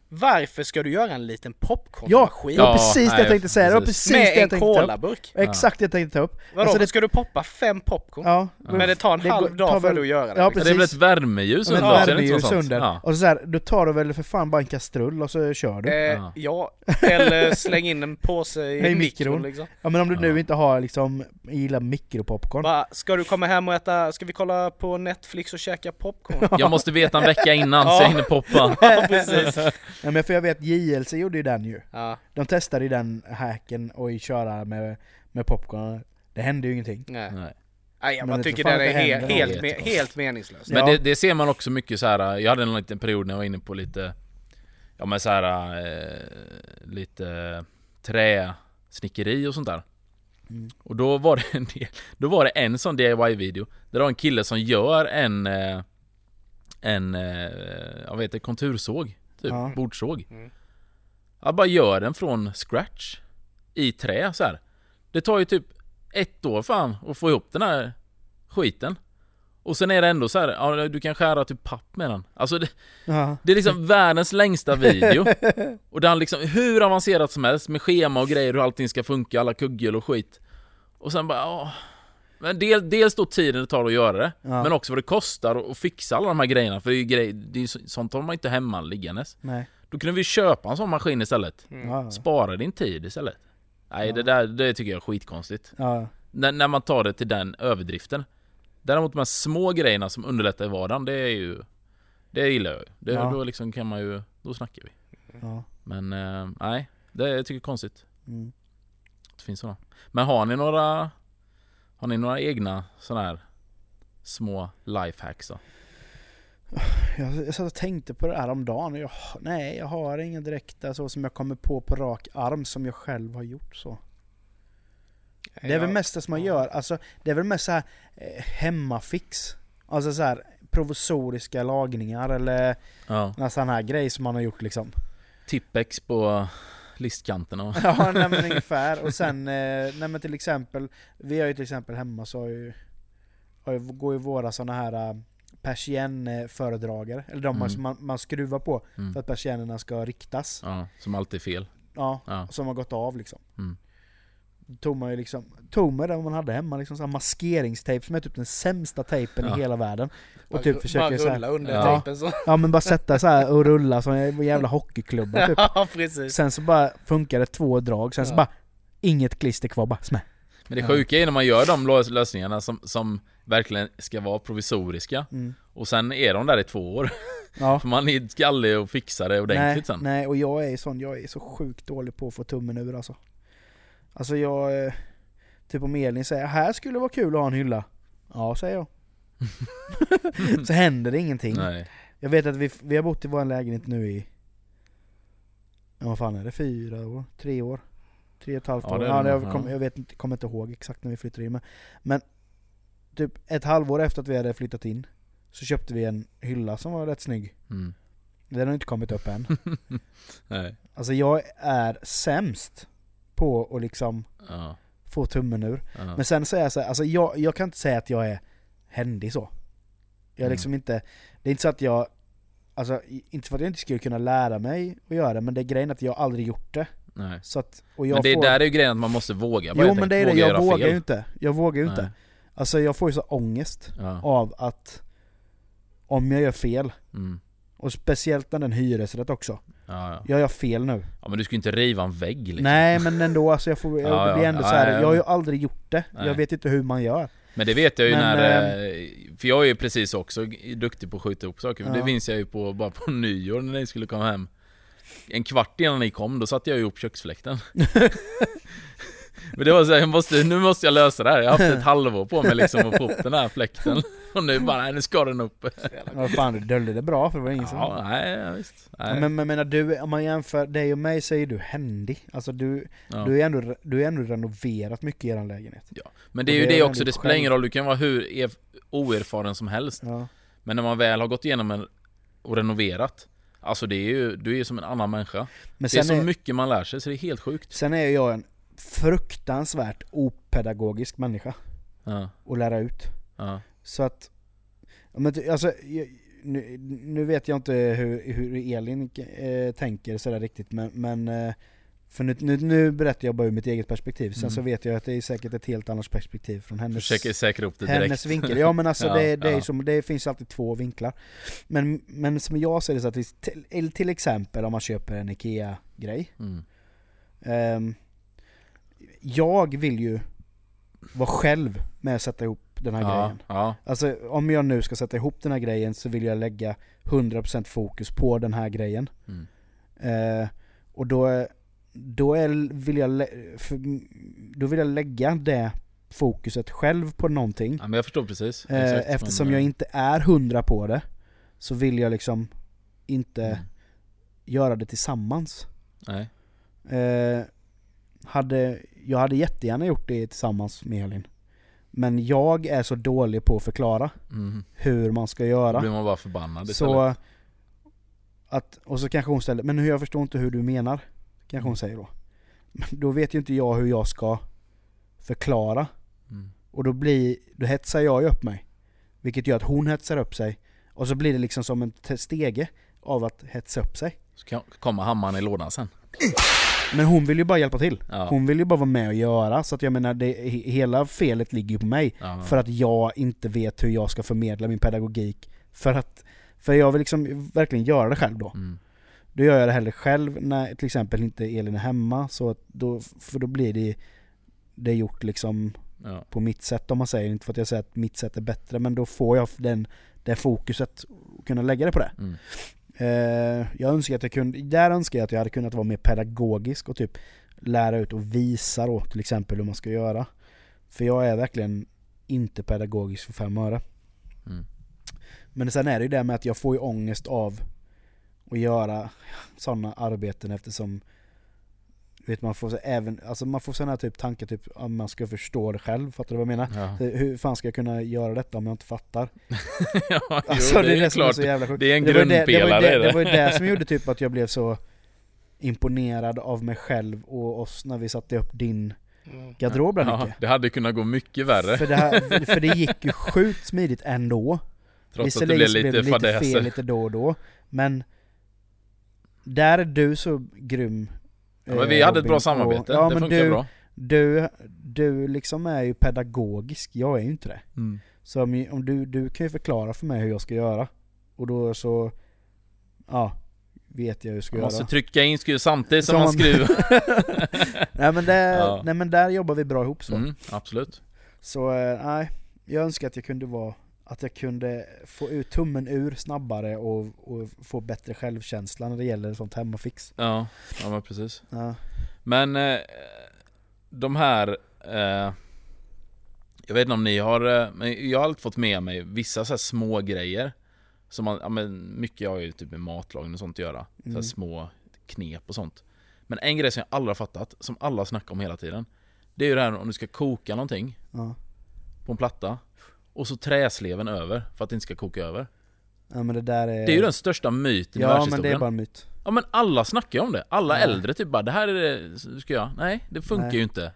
Varför ska du göra en liten Ja, popcornmaskin? var Ja, precis det nej, jag tänkte säga, det var precis. precis det med jag en tänkte ta upp. colaburk? Exakt det jag tänkte ta upp. Vadå, Alltså, det- ska du poppa fem popcorn? Ja, Men det tar en det halv dag för väl- dig att göra det. Ja, liksom. Ja, det är väl ett precis. värmeljus Med under inte värmeljus sånt? under. Ja. Och så, så här, då tar du väl för fan bara en kastrull och så kör du. Eh, Ja. ja, eller släng in en påse i, I mikron mikron. liksom. Ja men om du Ja. nu inte har liksom, gillar mikropopcorn. Bara, ska du komma hem och äta, ska vi kolla på Netflix och käka popcorn? Jag måste veta en vecka innan så Ja. jag hinner poppa. ja, precis. Ja, men för jag vet JLC gjorde ju den ju. Ja, De testade ju den hacken och köra med, med popcorn. Det hände ju ingenting. nej. Nej. Nej, jag Men bara det tycker den är helt, helt, me- helt meningslös. Men Ja. det, det ser man också mycket så här. jag hade en liten period när jag var inne på lite, ja men så här, eh, lite träsnickeri och sånt där. Mm. Och då var det en del, då var det en sån DIY-video, där det var en kille som gör en, eh, en, eh, jag vet inte, kontursåg, typ, Ja. bordsåg. Mm. Jag bara gör den från scratch, i trä så här. Det tar ju typ ett år fan att få ihop den här skiten. Och sen är det ändå så här, ja du kan skära typ papp med den. Alltså det, Ja. det är liksom världens längsta video. Och den liksom hur avancerat som helst med schema och grejer hur allting ska funka, alla kugghjul och skit. Och sen bara, ja. Men del, dels då tiden det tar att göra det, Ja. men också vad det kostar att- fixa alla de här grejerna. För det är ju grej, det är sånt har man inte hemma liggandes. Nej. Då kunde vi köpa en sån maskin istället. Mm. Ja. Spara din tid istället. Nej Ja. det där, det tycker jag är skitkonstigt. Ja. När, när man tar det till den överdriften. Däremot de här små grejerna som underlättar i vardagen, det är ju... Det gillar jag ju. Det, Ja. Då liksom kan man ju... Då snackar vi. Ja. Men eh, nej, det jag tycker jag är konstigt. Mm. Det finns sådana. Men har ni några... Har ni några egna sådana här små lifehacks då? Jag, jag satt och tänkte på det här om dagen och jag, nej jag har inga direkta så som jag kommer på på rak arm som jag själv har gjort så. Det är väl mest det som man gör, alltså det är väl mest så här eh, hemmafix. Alltså så här provisoriska lagningar eller Ja. någon sån här grej som man har gjort liksom. Tippex på listkanterna. Ja, nej men ungefär. Och sen, eh, nej men till exempel, vi har ju till exempel hemma så har ju, har ju, går ju våra såna här uh, persiennföredragare, eller de Mm. som man, man skruvar på Mm. för att persiennerna ska riktas. Ja, som alltid är fel. Ja, Ja. som har gått av liksom. Mm. Tog man ju liksom, tog man det man hade hemma, liksom så maskeringstejp som är typ den sämsta tejpen Ja. i hela världen. Och Bara typ försöker bara så här, rulla under Ja. tejpen så. ja men bara sätta så här och rulla som en jävla hockeyklubba typ. Ja, precis. Sen så bara funkar det två drag, sen så Ja. bara inget klister kvar, bara smäck. Men det sjuka är när man gör de lös- lösningarna som, som verkligen ska vara provisoriska. Mm. Och sen är de där i två år. Ja. För man är skallig och fixar det Nej, ordentligt sen. nej, och jag är sån, jag är så sjukt dålig på att få tummen ur alltså. Alltså jag, eh, typ om Elin säger här skulle vara kul att ha en hylla. Ja, säger jag. så händer det ingenting. Nej. Jag vet att vi, vi har bott i vår lägenhet nu i, ja vad fan är det, fyra år? Tre år? Tre och ett halvt Ja, år? det Ja, det jag, kom, ja. jag vet inte, kommer inte ihåg exakt när vi flyttade in men, men typ ett halvår efter att vi hade flyttat in så köpte vi en hylla som var rätt snygg. Mm. Den har inte kommit upp än. Nej. Alltså jag är sämst på att liksom Ja. få tummen ur. Ja. Men sen säger jag så här, alltså jag, jag kan inte säga att jag är händig så. Jag är Mm. liksom inte, det är inte så att jag, alltså inte för att jag inte skulle kunna lära mig att göra det, men det är grejen att jag aldrig gjort det. Nej. Så att, och jag Men det får, där är ju grejen att man måste våga. Jo men det är det, jag vågar ju inte. Jag vågar ju inte. Alltså jag får ju så ångest Ja. av att om jag gör fel, Mm. och speciellt när den hyresrätt också. Ja, ja. Jag gör fel nu. ja men du ska ju inte riva en vägg liksom. Nej men ändå, alltså jag får, jag, Ja, blir ändå Ja, så här. ja, ja. jag har ju aldrig gjort det. Nej. Jag vet inte hur man gör. Men det vet jag ju Men, när... eh, För jag är ju precis också duktig på att skjuta upp saker. Ja. Det minns jag ju på, bara på nyår när ni skulle komma hem. En kvart innan ni kom, då satte jag ju upp köksfläkten. Men det var så här, jag måste, nu måste jag lösa det här. Jag har haft ett halvår på mig liksom att få upp den här fläkten. Och nu bara, nu ska den upp. Vad fan, du döljde det bra för det var ingen som... Ja, nej, ja, visst. Nej. Ja, men men menar du, om man jämför dig och mig så är du händig. Alltså du, ja. du är ändå, du är ändå renoverat mycket i er lägenhet. Men det är och ju det det, också, det spelar ingen roll, du kan vara hur erf- oerfaren som helst. Ja. Men när man väl har gått igenom en, och renoverat, alltså det är ju, du är ju som en annan människa. Men Det är så är, mycket man lär sig, så det är helt sjukt. sen är jag en fruktansvärt opedagogisk människa Ja, att lära ut. ja, Så att, men, alltså, nu, nu vet jag inte hur, hur Elin eh, tänker sådär riktigt men, men eh, för nu, nu, nu berättar jag bara ur mitt eget perspektiv, sen Mm. så vet jag att det är säkert ett helt annat perspektiv från hennes Försöker säkra upp det direkt. hennes vinkel. Ja men alltså Ja, det, det, är ja. som, det finns alltid två vinklar. Men, men som jag ser det så att till, till exempel om man köper en IKEA-grej. Mm. Ehm, jag vill ju vara själv med att sätta ihop den här Ja, grejen. ja, Alltså om jag nu ska sätta ihop den här grejen så vill jag lägga 100% fokus på den här grejen. mm. Eh, och då, då, är, vill jag, för, då vill jag lägga det fokuset själv på någonting. ja men jag förstår precis. Eh, eftersom jag inte är hundra på det så vill jag liksom inte mm. göra det tillsammans. Nej. Eh, hade, jag hade jättegärna gjort det tillsammans med Elin. Men jag är så dålig på att förklara Mm. hur man ska Då göra. blir man bara förbannad Så att, och så kanske hon ställer, men jag förstår inte hur du menar. Kanske hon säger då. Men då vet ju inte jag hur jag ska förklara. Mm. Och då blir, då hetsar jag ju upp mig. Vilket gör att hon hetsar upp sig. Och så blir det liksom som en te- stege av att hetsa upp sig. Så kommer hammaren i lådan sen. Men hon vill ju bara hjälpa till. Ja. Hon vill ju bara vara med och göra. Så att jag menar, det, he- hela felet ligger ju på mig. Ja. För att jag inte vet hur jag ska förmedla min pedagogik. För att, för jag vill liksom verkligen göra det själv då. Mm. Då gör jag det hellre själv när till exempel inte Elin är hemma. Så att då, för då blir det, det gjort liksom Ja. på mitt sätt om man säger. Inte för att jag säger att mitt sätt är bättre men då får jag den, det fokuset och kunna lägga det på det. Mm. Eh, jag önskar att jag kunde, där önskar jag att jag hade kunnat vara mer pedagogisk och typ lära ut och visa då till exempel hur man ska göra. För jag är verkligen inte pedagogisk för fem öre. Mm. Men sen är det ju det med att jag får ju ångest av att göra sådana arbeten eftersom vet man får så även, alltså man får sådana här typ tankar typ om man ska förstå det själv, fattar du vad jag menar? Ja. Hur fan ska jag kunna göra detta om jag inte fattar? ja, jo, Alltså det, är det som är klart. så jävla sjukt. Det är en det, det, grundpelare. det, det var ju det som gjorde typ att jag blev så imponerad av mig själv och oss när vi satte upp din Mm. garderob där ja, det hade kunnat gå mycket värre. För det, här, för det gick ju sjukt smidigt ändå. Trots att det blev lite det lite fel lite då och då. Men där är du så grym. Ja, men eh, vi hade ett bra samarbete. och- ja, det men funkar du, bra. Du, du liksom är ju pedagogisk, jag är ju inte det. Mm. Så om, om du, du kan ju förklara för mig hur jag ska göra. Och då så, ja, vet jag hur jag ska Man måste göra. trycka in skruv samtidigt som Som man man- skruvar. nej, men där, Ja. nej men där jobbar vi bra ihop så. Mm, absolut. Så eh, nej, jag önskar att jag kunde vara att jag kunde få ut tummen ur snabbare och, och få bättre självkänsla när det gäller sånt hemmafix. Ja, ja men precis. Ja. Men eh, de här eh, Jag vet inte om ni har, eh, men jag har alltid fått med mig vissa så små grejer Som man, ja men mycket har ju typ med matlagning och sånt att göra så Mm. små knep och sånt Men en grej som jag aldrig har fattat, som alla snackar om hela tiden Det är ju det här om du ska koka någonting Ja. på en platta Och så träsleven över för att det inte ska koka över ja men det där är... Det är ju den största myten i Ja men världshistorien det är bara en myt. Ja men alla snackar ju om det, alla Nej. äldre typ bara det här är det du ska göra Nej, det funkar Nej. ju inte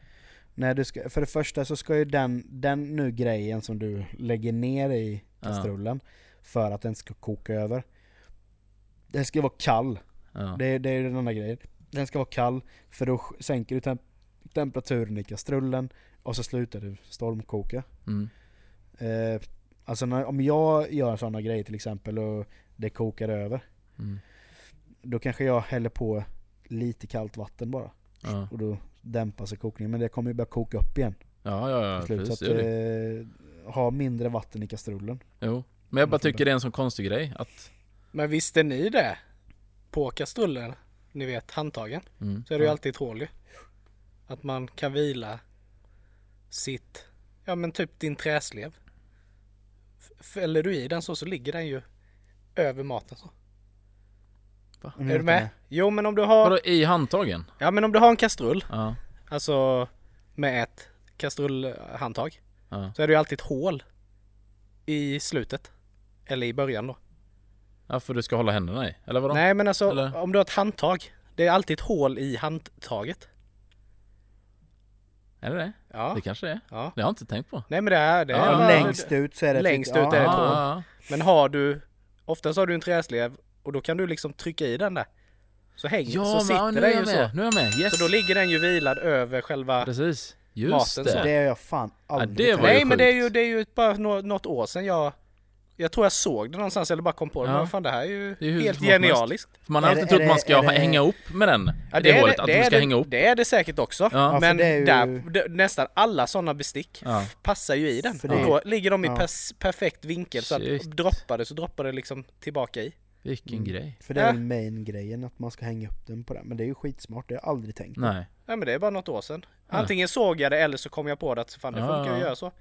Nej, du ska, för det första så ska ju den, den nu grejen som du lägger ner i Ja. kastrullen för att den ska koka över. Den ska vara kall. ja. Det, är- det är den andra grejen. Den ska vara kall för då sänker du temp temperaturen i kastrullen och så slutar du stormkoka. Mm. Eh, alltså när, om jag gör sådana grejer till exempel och det kokar över. Mm. Då kanske jag häller på lite kallt vatten bara. Ja. Och då dämpar sig kokningen. Men det kommer ju börja koka upp igen. Ja, ja, ja, slut. precis. så att, eh, ha mindre vatten i kastrullen. Jo. Men jag bara tycker det är en sån konstig grej att... Men visste ni det? På kastrullen, ni vet handtagen, Mm. så är det ju alltid ett hål ju. Att man kan vila sitt, ja men typ din träslev. Fäller du i den så, så ligger den ju över maten så. Va? Är du med? Jo men om du har, Vadå i handtagen? ja men om du har en kastrull, Ja. alltså med ett kastrullhandtag, Ja. så är det ju alltid ett hål i slutet. Eller i början då. ja, för du ska hålla händerna i? Eller vadå? Nej men alltså Eller? om du har ett handtag, det är alltid ett hål i handtaget. Är det det? Ja. Det kanske det är. ja. Det har jag inte tänkt på. Nej men det är det. Ja, är Ja, längst ut så är det Längst ut är det ja. ja. Men har du Oftast har du en träslev och då kan du liksom trycka i den där. Så hänger, Ja, så men, ja, sitter är den ju med. så. Nu är jag med. Yes. Så då ligger den ju vilad över själva... Precis. Just maten det. så. Det har jag fan aldrig det var Nej men det är ju, det är ju bara nå- något år sedan jag... Jag tror jag såg det någonstans eller bara kom på det. Ja. Men fan det här är ju Det är hur helt genialiskt. Man har alltid det- trott att man det- ska det- hänga upp med den. Ja, det, är hålet, att det, du är ska det, hänga upp. Det är det säkert också. Ja. men det ju- där, nästan alla sådana bestick passar ju i den. För och det- då ligger de i ja. pers- perfekt vinkel så Shit. att droppar det så droppar det liksom tillbaka i. Vilken Mm. grej. För det är Ja. väl main-grejen, att man ska hänga upp den på den. Men det är ju skitsmart, det har jag aldrig tänkt på. Nej. Nej men det är bara något år sedan. Antingen såg jag det eller så kom jag på det att fan det funkar ju att göra så.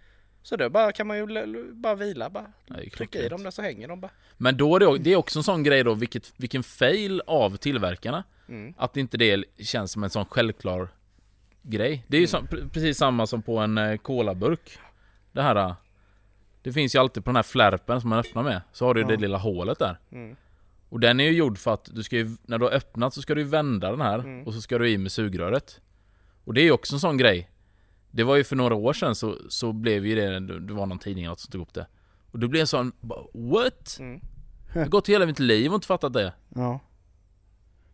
Så då bara, kan man ju bara vila, bara ju trycka i dem där så hänger de bara. Men då är det, det är också en sån grej då, vilket, vilken fail av tillverkarna. Mm. Att inte det känns som en sån självklar grej. Det är ju som, pre- precis samma som på en eh, colaburk. Det här... eh, Det finns ju alltid på den här flärpen som man öppnar med. Så har du ju Ja. det lilla hålet där. Mm. Och den är ju gjord för att du ska ju, när du har öppnat så ska du vända den här Mm. och så ska du i med sugröret. Och det är ju också en sån grej. Det var ju för några år sedan så, så blev ju det, det var någon tidning eller något som tog upp det. Och då blev en sån, what? Mm. Jag har gått hela mitt liv och inte fattat det. Ja.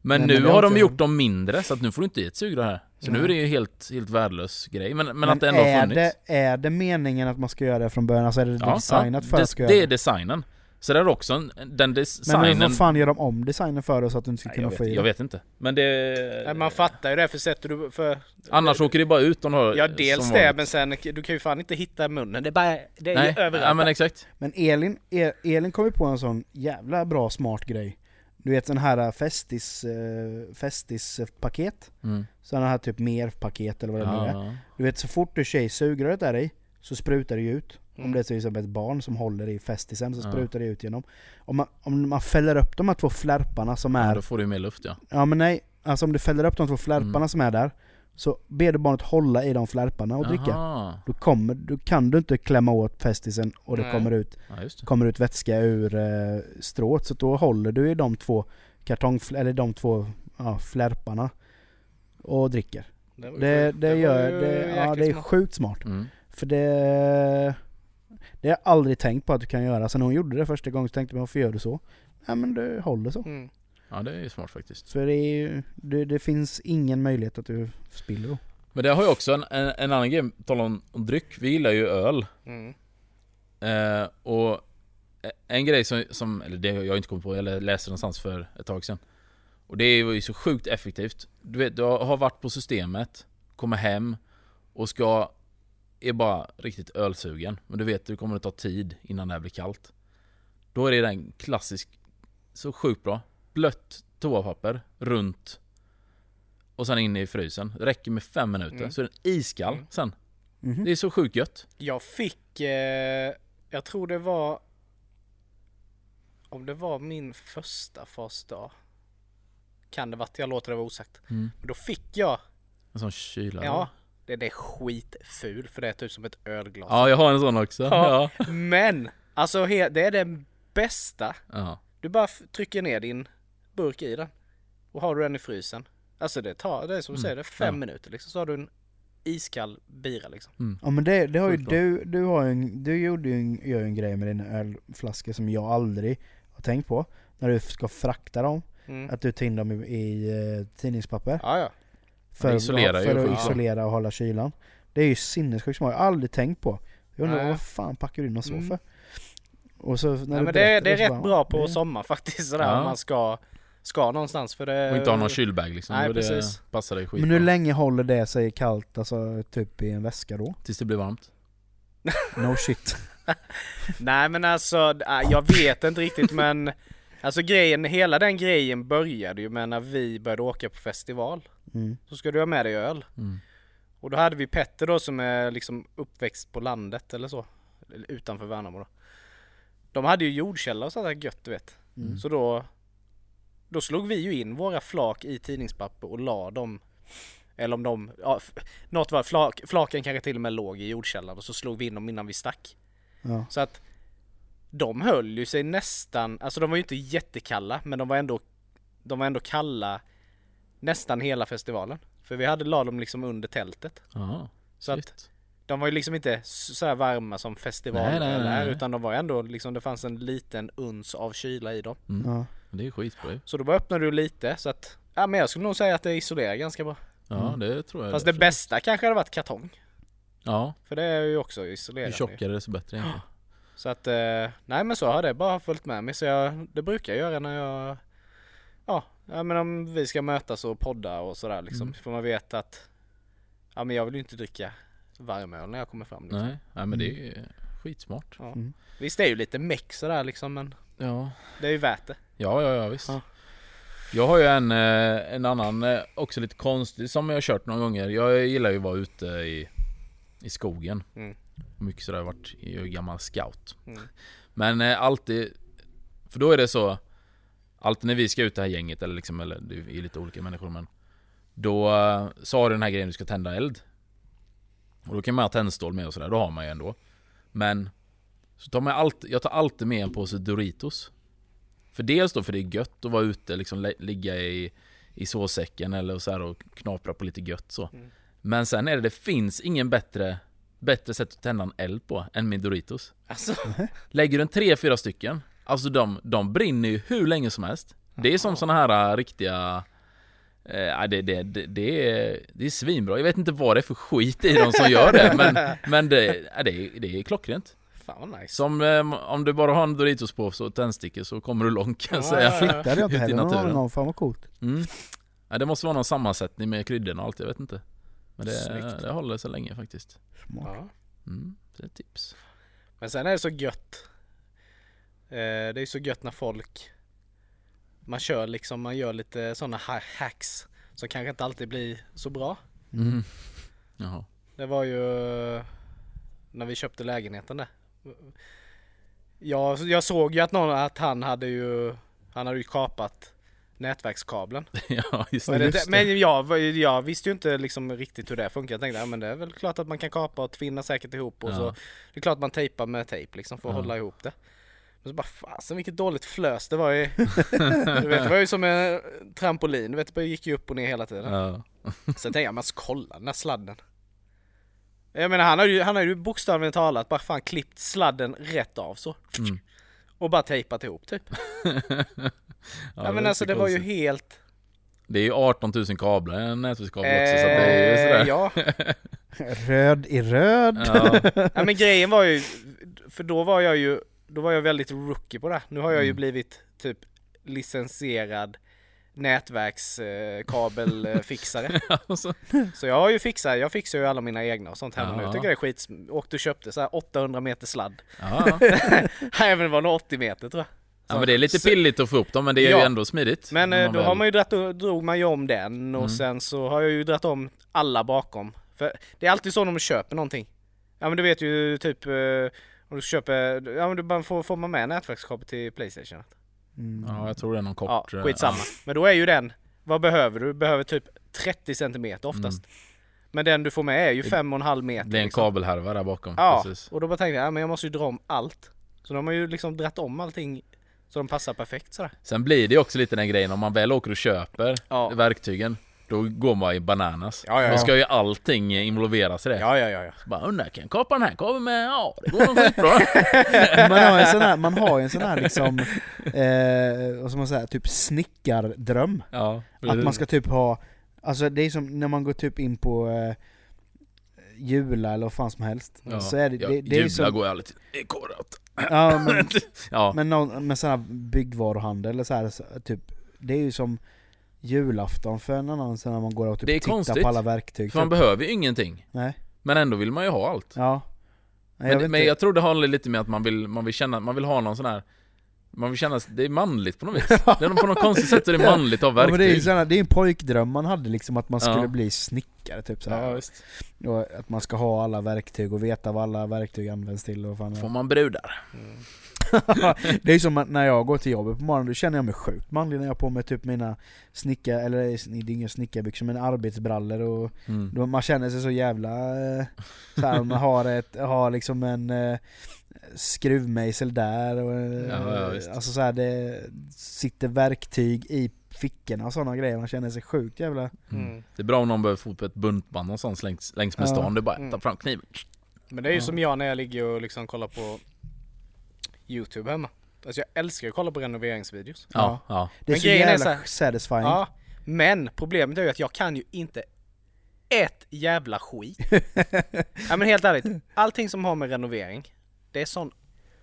Men Nej, nu men det har de gjort dem mindre så att nu får du inte i ett sugrör här. Så nu Nej. är det ju helt, helt värdelös grej. Men, men, att det ändå har funnits. det, är det meningen att man ska göra det från början? Alltså är det designat för det, att ska det göra är designen. Så det är också en, den Men, designen... men vad fan gör de om designen för då så att du inte ska Nej, kunna få i jag vet inte. Men det... Nej, man fattar ju det för sätter du för... Annars åker det bara ut om du har... Ja dels det men sen du kan ju fan inte hitta munnen. Det är bara, det är Nej, ju överallt. ja, men exakt. Men Elin, El- Elin kom ju på en sån jävla bra smart grej. Du vet den här festis, festis-paket. Mm. Sådana här typ mer-paket eller vad det nu är. Du vet så fort du kör i sugröret där i så sprutar det ju ut. Om Mm. det är exempel ett barn som håller i festisen så Ja. sprutar det ut genom. Om man, om man fäller upp de här två flärparna som ja, är... då får du mer luft ja. Ja men nej, alltså om du fäller upp de två flärparna Mm. som är där så ber du barnet hålla i de flärparna och dricka. Då, kommer, då kan du inte klämma åt festisen och det Nej. kommer ut, Ja, det. kommer ut vätska ur eh, strået. Så då håller du i de två kartong, eller de två ja, flärparna och dricker. Det, Det, det, gör, ju det, ja, det är smart. sjukt smart. Mm. För det... Det har jag aldrig tänkt på att du kan göra. Så när hon gjorde det första gången så tänkte jag varför gör du så? Nej men det håller så. Mm. Ja, det är ju smart faktiskt. För det, är ju, det, det finns ingen möjlighet att du spiller då. Men det har ju också en, en, en annan grej, tala om, om dryck. Vi gillar ju öl. Mm. Eh, och en grej som, som, eller det har jag inte kommit på, jag läste någonstans för ett tag sedan. Och det är ju så sjukt effektivt. Du vet, du har varit på systemet, kommer hem och ska, är bara riktigt ölsugen. Men du vet, det kommer att ta tid innan det här blir kallt. Då är det den klassisk, så sjukt bra. Blött toapapper runt och sen in i frysen. Det räcker med fem minuter, Mm. så är den iskall Mm. sen. Mhm. Det är så sjukt gött. Jag fick, eh, jag tror det var, om det var min första fastdag. Kan det varit, jag låter det vara osagt. Mm. Men då fick jag, En sån kyla. ja, det, det är skitful för det är typ som ett ölglas. Ja, jag har en sån också. Ja. Ja. Men, alltså det är det bästa. ja. Du bara trycker ner din burk i den. Och har du den i frysen. Alltså det tar, det är som du Mm, säger, det är fem ja. minuter liksom. Så har du en iskall bira liksom. Ja men det, det har ju du, du har ju en, du gjorde ju en, gör ju en grej med dina ölflaskor som jag aldrig har tänkt på. När du ska frakta dem, Mm. att du tar in dem i, i eh, tidningspapper. Ja, ja. För, Det isolerar ju för att isolera och hålla kylan. Det är ju sinnessjukt smart, jag har aldrig tänkt på. Jag undrar Nej. vad fan packar du in dem så Mm. för? Och så när ja du men det, är- det är rätt bara, bra på det- sommar faktiskt sådär Ja. om man ska, ska någonstans för det... Och inte ha någon kylbag liksom. Nej, det precis. passar dig skit Men hur länge håller det sig kallt, alltså typ i en väska då? Tills det blir varmt. No shit. Nej men alltså, äh, jag vet inte riktigt men Alltså grejen, hela den grejen började ju med när vi började åka på festival. Mm. Så ska du ha med dig öl. Mm. Och då hade vi Petter då som är liksom uppväxt på landet eller så. Eller utanför Värnamo då. De hade ju jordkällare och sånt där gött du vet. Mm. Så då Då slog vi ju in våra flak i tidningspapper och la dem Eller om de, ja, något var flak, flaken kanske till och med låg i jordkällaren och så slog vi in dem innan vi stack. Ja. Så att de höll ju sig nästan, alltså de var ju inte jättekalla men de var ändå De var ändå kalla nästan hela festivalen. För vi hade la dem liksom under tältet. Jaha. Så att shit. de var ju liksom inte så här varma som festivaler Nej, nej, nej, utan de var ändå liksom, det fanns en liten uns av kyla i dem. Mm. Ja. Det är skitbra. Så då bara öppnade du lite så att, ja men jag skulle nog säga att det isolerar ganska bra. Ja Mm. det tror jag. Fast det absolut. bästa kanske hade varit kartong. Ja, För det är ju också isolerande. ju. tjockare desto bättre egentligen. Så att, eh, nej men så har det bara följt med mig. Så jag, det brukar jag göra när jag, ja, ja men om vi ska mötas och podda och sådär liksom. Mm. För man vet att, ja men jag vill ju inte dricka varmöl när jag kommer fram. Liksom. Nej, nej men det är ju skitsmart. Ja. Mm. Visst det är ju lite meck sådär liksom men Ja. det är ju värt det. Ja, ja, ja visst. Ja. Jag har ju en, eh, en annan, eh, också lite konstig, som jag har kört några gånger. Jag gillar ju att vara ute i, i skogen. Mm. Mycket sådär, varit, jag är gammal scout. Mm. Men eh, alltid, för då är det så, alltid när vi ska ut det här gänget, eller liksom, eller det är lite olika människor men Då eh, har du den här grejen du ska tända eld. Och då kan man ha tändstål med och sådär, då har man ju ändå. Men så tar man alltid, jag tar alltid med en påse Doritos. För dels då för det är gött att vara ute, liksom ligga i, i sovsäcken eller så här och knapra på lite gött så. Mm. Men sen är det, det finns ingen bättre, bättre sätt att tända en eld på än med Doritos. Alltså, Lägger du en tre, fyra stycken, alltså de, de brinner ju hur länge som helst. Det är som såna här äh, riktiga Eh, det, det, det, det, är, det är svinbra, jag vet inte vad det är för skit i dem som gör det men, men det, ja, det, är, det är klockrent. fan vad nice. Som eh, om du bara har en Doritos på och tändstickor så kommer du långt kan jag Ja, säga. ja. Det hade jag inte heller någon aning om, fan vad coolt. Mm. Ja, det måste vara någon sammansättning med kryddorna och allt, jag vet inte. Men det, Snyggt. det håller så länge faktiskt. Smart. Ja. Mm, det är ett tips. Men sen är det så gött. Eh, det är så gött när folk man kör liksom, man gör lite sådana hacks som kanske inte alltid blir så bra. Mm. Jaha. Det var ju när vi köpte lägenheten där. Jag, jag såg ju att någon, att han hade ju, han hade ju kapat nätverkskabeln. ja, just Men, det. just det. men jag, jag visste ju inte liksom riktigt hur det funkar. Jag tänkte, ja men det är väl klart att man kan kapa och tvinna säkert ihop och Ja. så. Det är klart man tejpar med tejp liksom för att Ja. hålla ihop det. Men så bara fasen vilket dåligt flös det var i. du vet det var ju som en trampolin, du vet det gick ju upp och ner hela tiden. Ja. Sen tänkte jag, men alltså, kolla den här sladden. Jag menar han har ju, han har ju bokstavligen talat bara fan klippt sladden rätt av så. Mm. Och bara tejpat ihop typ. Ja, men är alltså det var ju helt... Det är ju 18 000 kablar en nätverkskabel också så det är ju sådär. Eh, ja. Röd i röd. Ja. ja men grejen var ju, för då var jag ju, då var jag väldigt rookie på det. Nu har jag ju Mm. blivit typ licensierad nätverkskabelfixare. Alltså. så jag har ju fixat, jag fixar ju alla mina egna och sånt nu. Ja. Jag tycker det är skit. Och köpte så här 800 meter sladd. Ja. Nej men det var nog 80 meter tror jag. ja men det är lite pilligt att få upp dem men det är Ja. ju ändå smidigt. Men eh, då väl- har man ju dratt, drog man ju om den och Mm. sen så har jag ju dratt om alla bakom. För det är alltid så när man köper någonting. Ja men du vet ju typ eh, om du köper, ja men du bara får, får man med nätverkskabel till Playstation. Mm. Ja jag tror det är någon kort. Ja eh, skitsamma. Men då är ju den, vad behöver du? Du behöver typ 30 centimeter oftast. Men den du får med är ju Det- 5,5 meter. Mm. Det är en liksom. kabelhärva där bakom. Ja, Precis. och då bara tänkte jag, ja, men jag måste ju dra om allt. Så de har ju liksom dratt om allting så de passar perfekt sådär. Sen blir det ju också lite den grejen om man väl åker och köper Ja. verktygen. Då går man i bananas. Ja, ja, Då ja. ska ju allting involveras i det. Ja, ja, ja, ja. Bara undrar, kan jag kapa den här kabeln med? Ja, det går nog skitbra. Man har en sån här, man har ju en sån här liksom, eh, vad ska man säga, typ snickardröm. ja, Att man ska typ ha, alltså det är som när man går typ in på eh, Jula eller vad fan som helst. Ja. Så är det, det, det är Jula som, går jag aldrig till. Det är korat. ja, men, Ja, men någon, med sån här byggvaruhandel eller så här, så, typ, det är ju som julafton för en annan så när man går och typ Det är tittar konstigt, på alla verktyg. för man typ. behöver ju ingenting. Nej, Men ändå vill man ju ha allt. ja. Nej, Men, vet men inte. jag tror det handlar lite med att man vill, man vill känna, man vill ha någon sån här Man vill känna, det är manligt på något vis. Det är på något konstigt sätt så är det manligt att ha Ja, men det är ju verktyg. såna, det är en pojkdröm man hade liksom att man skulle Ja. bli snickare typ så här. Ja, visst. Och att man ska ha alla verktyg och veta vad alla verktyg används till och fan Får man brudar. Mm. Det är ju som att när jag går till jobbet på morgonen, då känner jag mig sjukt manlig när jag har på mig typ mina snicka, eller det är inga snickarbyxor men arbetsbrallor och Mm. då man känner sig så jävla... Eh, så här, man har, ett, har liksom en eh, skruvmejsel där och eh, Ja, ja, alltså så här, det sitter verktyg i fickorna och sådana grejer, man känner sig sjukt jävla... Mm. Mm. Det är bra om någon behöver få upp ett buntband och sånt längs, längs med Ja. stan. Du bara Mm. tar fram kniven. Men det är ju Ja. som jag när jag ligger och liksom kollar på Youtube hemma. Alltså jag älskar att kolla på renoveringsvideos. Ja, ja. Det är Men så grejen är jävla så här- satisfying. Ja, men problemet är ju att jag kan ju inte ett jävla skit. ja men helt ärligt, allting som har med renovering, det är sån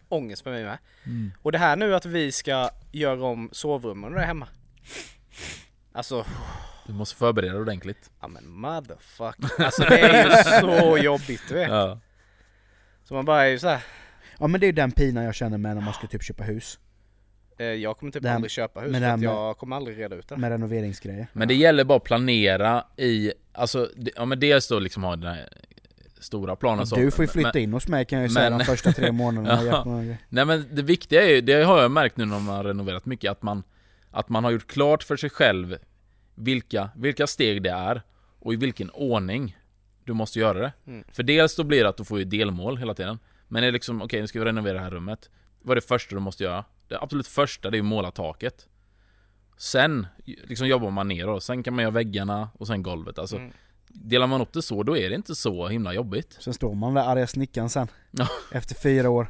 ångest för mig med. Mm. Och det här nu att vi ska göra om sovrummen där hemma. Alltså, Du måste förbereda dig ordentligt. ja men motherfuck. Alltså det är ju så jobbigt du vet. Ja. Så man bara är ju så här. Ja men det är ju den pinan jag känner med när man ska typ köpa hus. eh, jag kommer typ här- aldrig köpa hus för jag kommer aldrig reda ut det. Med renoveringsgrejer. Men det gäller bara att planera i, alltså, ja men dels då liksom ha den här stora planen så. Du får ju flytta men, in hos mig kan jag ju säga men- de första tre månaderna. Ja. Nej men det viktiga är ju, det har jag märkt nu när man har renoverat mycket, att man, att man har gjort klart för sig själv vilka, vilka steg det är och i vilken ordning du måste göra det. Mm. För dels då blir det att du får ju delmål hela tiden. Men det är liksom, okej nu ska vi renovera det här rummet. Vad är det första du måste göra? Det absolut första det är ju måla taket. Sen liksom jobbar man ner då, sen kan man göra väggarna och sen golvet. Alltså, Mm. Delar man upp det så, då är det inte så himla jobbigt. Sen står man där arga snickaren sen. Efter fyra år.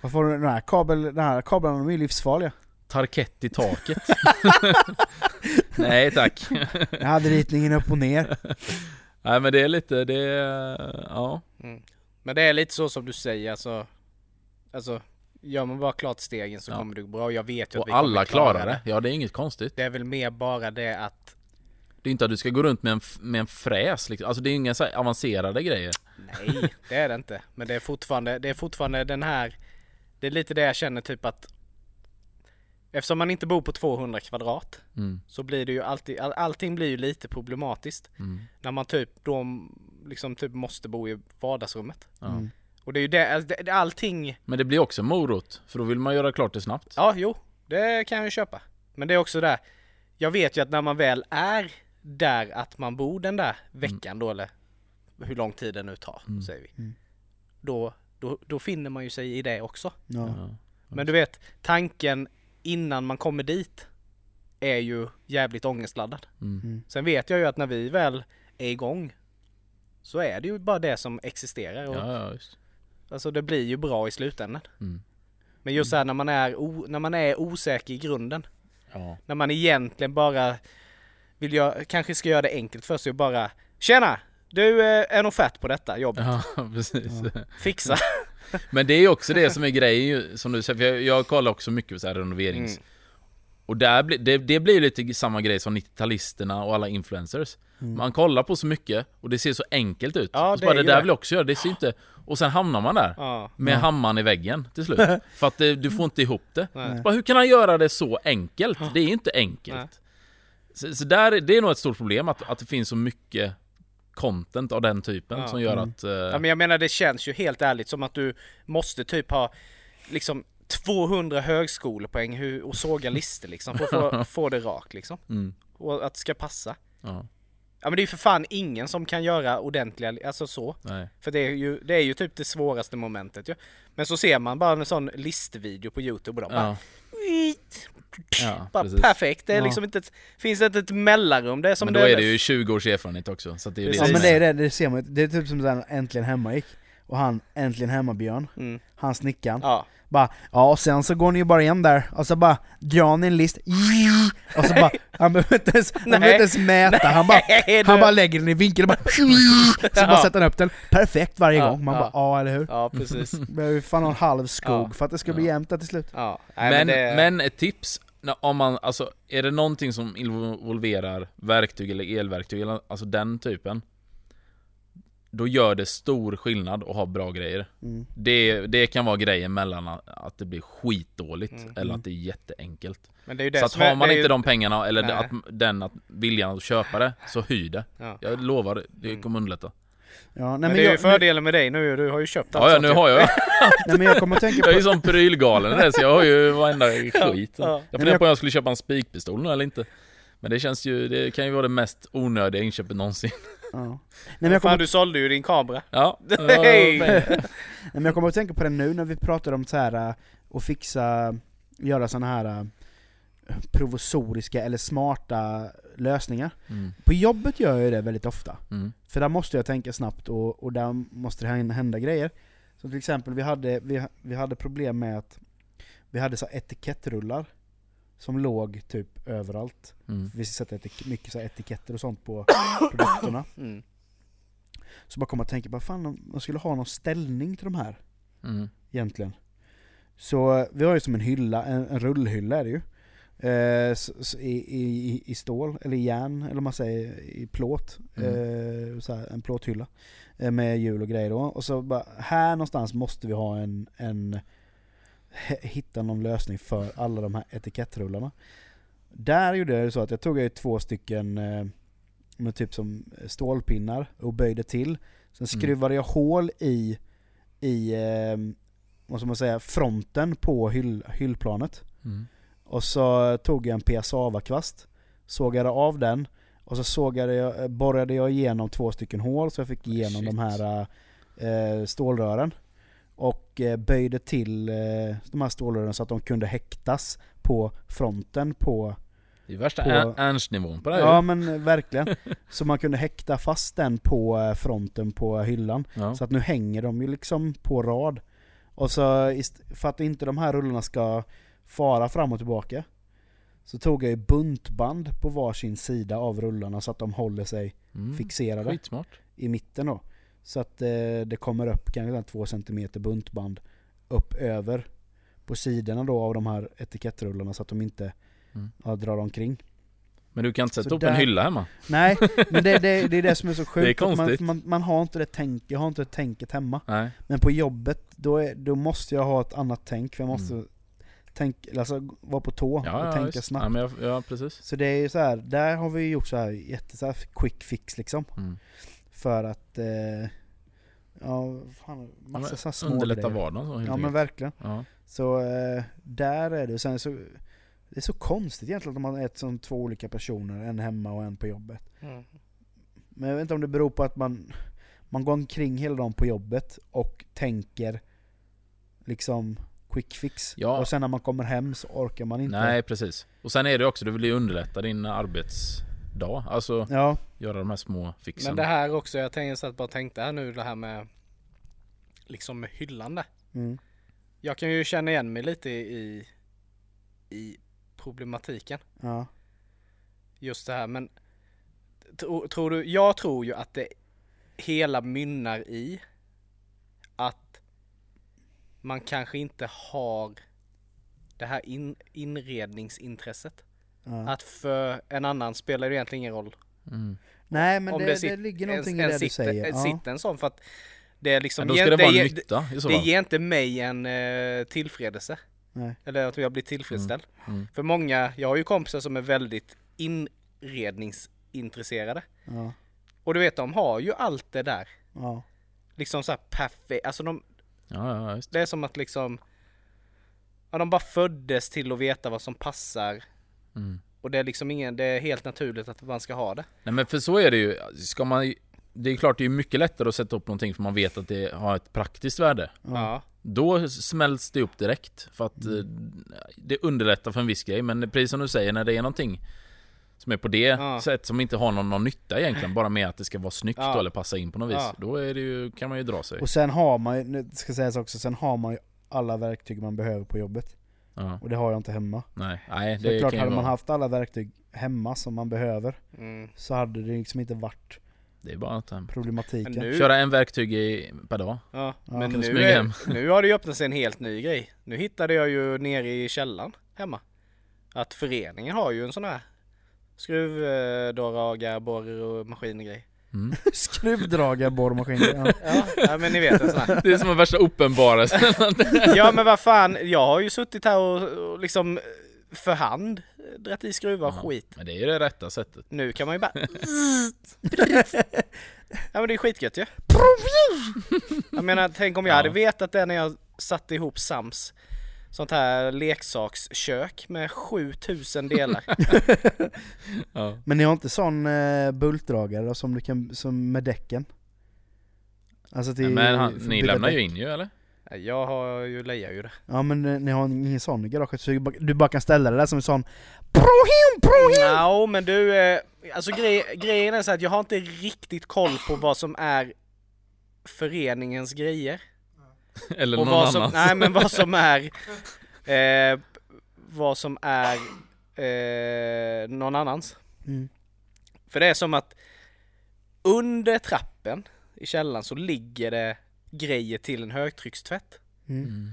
Vad får du, den här, kabel, den här kablarna de är ju livsfarliga. Tarkett i taket. Nej tack. Jag hade ritningen upp och ner. Nej men det är lite, det är, ja. Mm. Men det är lite så som du säger alltså. Alltså, gör man bara klart stegen så Ja. kommer det gå bra. Och Jag vet ju att Och vi kommer alla klara klarar det. Ja det är inget konstigt. Det är väl mer bara det att Det är inte att du ska gå runt med en, med en fräs liksom. Alltså det är inga så här avancerade grejer. Nej, det är det inte. Men det är fortfarande, det är fortfarande den här Det är lite det jag känner typ att Eftersom man inte bor på 200 kvadrat Mm. så blir det ju alltid, all, allting blir ju lite problematiskt. Mm. När man typ då liksom typ måste bo i vardagsrummet. Ja. Mm. Och det är ju det, alltså, det, det allting Men det blir också morot, för då vill man göra klart det snabbt. Ja, jo, det kan jag ju köpa. Men det är också där, jag vet ju att när man väl är där att man bor den där veckan då eller hur lång tid det nu tar, Mm. säger vi. Mm. Då, då, då finner man ju sig i det också. Ja. Ja. Men du vet, tanken innan man kommer dit är ju jävligt ångestladdad. Mm. Mm. Sen vet jag ju att när vi väl är igång så är det ju bara det som existerar. Och, Ja, ja, just. Alltså det blir ju bra i slutändan. Mm. Men just så här när man är, o, när man är osäker i grunden. Ja. När man egentligen bara vill jag kanske ska göra det enkelt för sig och bara Tjena! Du, eh, en offert på detta jobbet. ja, precis. Fixa! Men det är också det som är grejen som du säger, för jag, jag kollar också mycket på så här renoverings... Mm. Och där blir, det, det blir ju lite samma grej som 90-talisterna och alla influencers. Mm. Man kollar på så mycket och det ser så enkelt ut. Ja, och så det bara, det där det. vill jag också göra, det ser inte... Och sen hamnar man där. Ja. Med Ja. hammaren i väggen till slut. För att det, du får inte ihop det. Bara, hur kan han göra det så enkelt? Det är inte enkelt. Så, så där, det är nog ett stort problem att, att det finns så mycket content av den typen som gör Mm. att... eh, ja men jag menar det känns ju helt ärligt som att du måste typ ha liksom 200 högskolepoäng och såga listor liksom för att få, få det rakt liksom. mm, Och att det ska passa. ja, Ja men det är ju för fan ingen som kan göra ordentliga, alltså så. nej. För det är ju, det är ju typ det svåraste momentet ju. Men så ser man bara en sån listvideo på youtube och de bara, Ja, ja bara precis. perfekt. Det är Ja. liksom inte ett, finns inte ett mellanrum. Det är som Men då är det ju 20 års erfarenhet också, så att det är ju. Ja men det är- det, det ser man. Det är typ som den Äntligen Hemma gick. Och han Äntligen Hemma Björn, Mm. han snickaren. Ja. Bara, ja och sen så går ni ju bara in där, och så bara drar ni en list, och så bara, han behöver inte ens, han Nej. behöver inte ens mäta, han bara, han bara lägger den i vinkel och bara, så bara Ja. sätter han upp den perfekt varje Ja, gång. Man ja. bara, ja eller hur? Ja precis. Behöver ju fan ha en halv skog Ja. för att det ska bli Ja. jämnt där till slut. Ja. Nej, Men, det... men ett tips, om man, alltså, är det någonting som involverar verktyg eller elverktyg, eller, alltså den typen Då gör det stor skillnad att ha bra grejer Mm. Det, det kan vara grejen mellan att- det blir skitdåligt Mm. eller att det är jätteenkelt men det är ju det Så att har man inte ju... de pengarna, eller Nej. att, den att, viljan att köpa det, så hyr det Ja. Jag lovar, det Mm. kommer underlätta Ja, nej, Men, men, det är ju jag, fördelen med dig nu, du har ju köpt allt Ja, ja nu ju. har jag nej, men jag kommer att tänka Jag är ju på, sån prylgalen det, så jag har ju varenda skit Ja. Jag men funderar jag- på om jag skulle köpa en spikpistol nu eller inte Men det känns ju, det kan ju vara det mest onödiga inköpet någonsin ja. nej, men jag Fan kommer, du sålde ju din kamera. Ja, Nej. nej, men jag kommer att tänka på det nu när vi pratar om så här äh, att fixa, göra såna här äh, provisoriska eller smarta lösningar. Mm. På jobbet gör jag det väldigt ofta. Mm. För där måste jag tänka snabbt och, och där måste det hända- hända grejer. Som till exempel, vi hade, vi, vi hade problem med att vi hade så etikettrullar som låg typ överallt. Mm. Vi sätter etik- mycket så etiketter och sånt på produkterna. Mm. Så bara kom att tänka, bara fan man skulle ha någon ställning till de här Mm. egentligen. Så eh, vi har ju som en hylla, en, en rullhylla är det ju. Eh, s- s- i, i, I stål, eller i järn, eller man säger, i plåt. Eh, så här, en plåthylla. Eh, med hjul och grejer då. Och så bara, här någonstans måste vi ha en, en hitta någon lösning för alla de här etikettrullarna. Där gjorde jag det så att jag tog ju två stycken eh, med typ som stålpinnar och böjde till. Sen Mm. skruvade jag hål i, i eh, vad ska man säga, fronten på hyll, hyllplanet. Mm. Och så tog jag en piassavakvast, sågade av den och så sågade jag, eh, borrade jag igenom två stycken hål så jag fick igenom Shit. de här eh, stålrören. Och eh, böjde till eh, de här stålrören så att de kunde häktas på fronten på... Det är värsta På- Ernst-nivån på det här Ja ju. men eh, verkligen. Så man kunde häkta fast den på fronten på hyllan. ja. Så att nu hänger de ju liksom på rad. Och så för att inte de här rullarna ska fara fram och tillbaka så tog jag ju buntband på varsin sida av rullarna så att de håller sig mm. fixerade Skitsmart. i mitten då. Så att eh, det kommer upp kanske 2 cm buntband upp över på sidorna då av de här etikettrullarna så att de inte Mm. ja, drar omkring. Men du kan inte Så sätta upp där- en hylla hemma? Nej, men det, det, det är det som är så sjukt. att konstigt. Man, man, man har inte det tänk, jag har inte det tänket hemma. Nej. Men på jobbet, då, är, då måste jag ha ett annat tänk, för jag måste Mm. tänka, alltså vara på tå Ja, och ja, tänka visst. snabbt. Ja, jag, ja, precis. Så det är ju så här, där har vi gjort så här jätte så här quick fix liksom. Mm. För att, eh, ja, fan, massa Ja, så små Underlätta grejer. vardagen så helt Ja men verkligen. Ja. Så eh, där är det, sen så, det är så konstigt egentligen att man är ett som två olika personer, en hemma och en på jobbet. Mm. Men jag vet inte om det beror på att man, man går omkring hela dagen på jobbet och tänker liksom quick fix. Ja. Och sen när man kommer hem så orkar man inte. Nej precis. Och sen är det också, du vill ju underlätta din arbetsdag. Alltså Ja, göra de här små fixen. Men det här också, jag tänkte så att bara tänkte här nu det här med liksom med hyllande. mm, Jag kan ju känna igen mig lite i, i problematiken. ja, Just det här men tro, tror du, jag tror ju att det hela mynnar i att man kanske inte har det här in, inredningsintresset. Ja. Att för en annan spelar det egentligen ingen roll. Mm. Nej men Om det, det det, sit- ligger någonting en, i en det du sitter, säger. en Ja. sitter en sån för att det är liksom Men då ska ger- det vara nytta i så det ger inte mig en eh, tillfredelse. Nej. Eller att jag blir tillfredsställd. Mm. För många, jag har ju kompisar som är väldigt inredningsintresserade. Ja, Och du vet, de har ju allt det där. ja. Liksom så här perfekt, alltså de, Ja, ja, just. det är som att liksom Ja de bara föddes till att veta vad som passar Mm. Och det är liksom ingen, det är helt naturligt att man ska ha det. Nej men för så är det ju. Ska man det är klart det är mycket lättare att sätta upp någonting för man vet att det har ett praktiskt värde. Ja. Då smälls det upp direkt. För att Mm. eh, det underlättar för en viss grej. Men precis som du säger, när det är någonting som är på det Ja. sätt som inte har någon, någon nytta egentligen, bara med att det ska vara snyggt Ja. eller passa in på något vis. Ja. Då är det ju, kan man ju dra sig. Och sen har man ju, ska sägas också, sen har man ju alla verktyg man behöver på jobbet. Ja. Och det har jag inte hemma. Nej, nej Så det är det klart, hade man vara. haft alla verktyg hemma som man behöver Mm. så hade det liksom inte varit Det är bara att eh, problematiken. Nu- köra en verktyg i, per dag. Ja, Ja, men nu, är, nu har det ju öppnat sig en helt ny grej. Nu hittade jag ju nere i källaren hemma. Att föreningen har ju en sån här skruvdragare, borr och maskin och grej. Mm. Skruvdragarborrmaskin. Ja. Ja, ja men ni vet en sån här. Det är som en värsta uppenbarelsen. Ja men vad fan, jag har ju suttit här och, och liksom för hand dratt i skruvar och skit. Men det är ju det rätta sättet. Nu kan man ju bara... Ja men det är skitgött ju. Jag menar, tänk om jag Ja. hade vetat det när jag satte ihop Sams sånt här leksakskök med 7000 delar. Ja. Men ni har inte sån eh, bultdragare då, som du kan, som med däcken? Alltså till, Men han, ni lämnar ju däck. in ju eller? Jag har ju, lejar ju det. Ja men eh, ni har ingen sån i garaget så du bara- kan ställa det där som en sån Prohim, prohim! Ja, men du, eh, alltså grej, grejen är så att jag har inte riktigt koll på vad som är föreningens grejer. Eller Och någon vad som, annans. nej men vad som är, eh, vad som är eh, någon annans. Mm. För det är som att under trappen i källaren så ligger det grejer till en högtryckstvätt. Mm. Mm.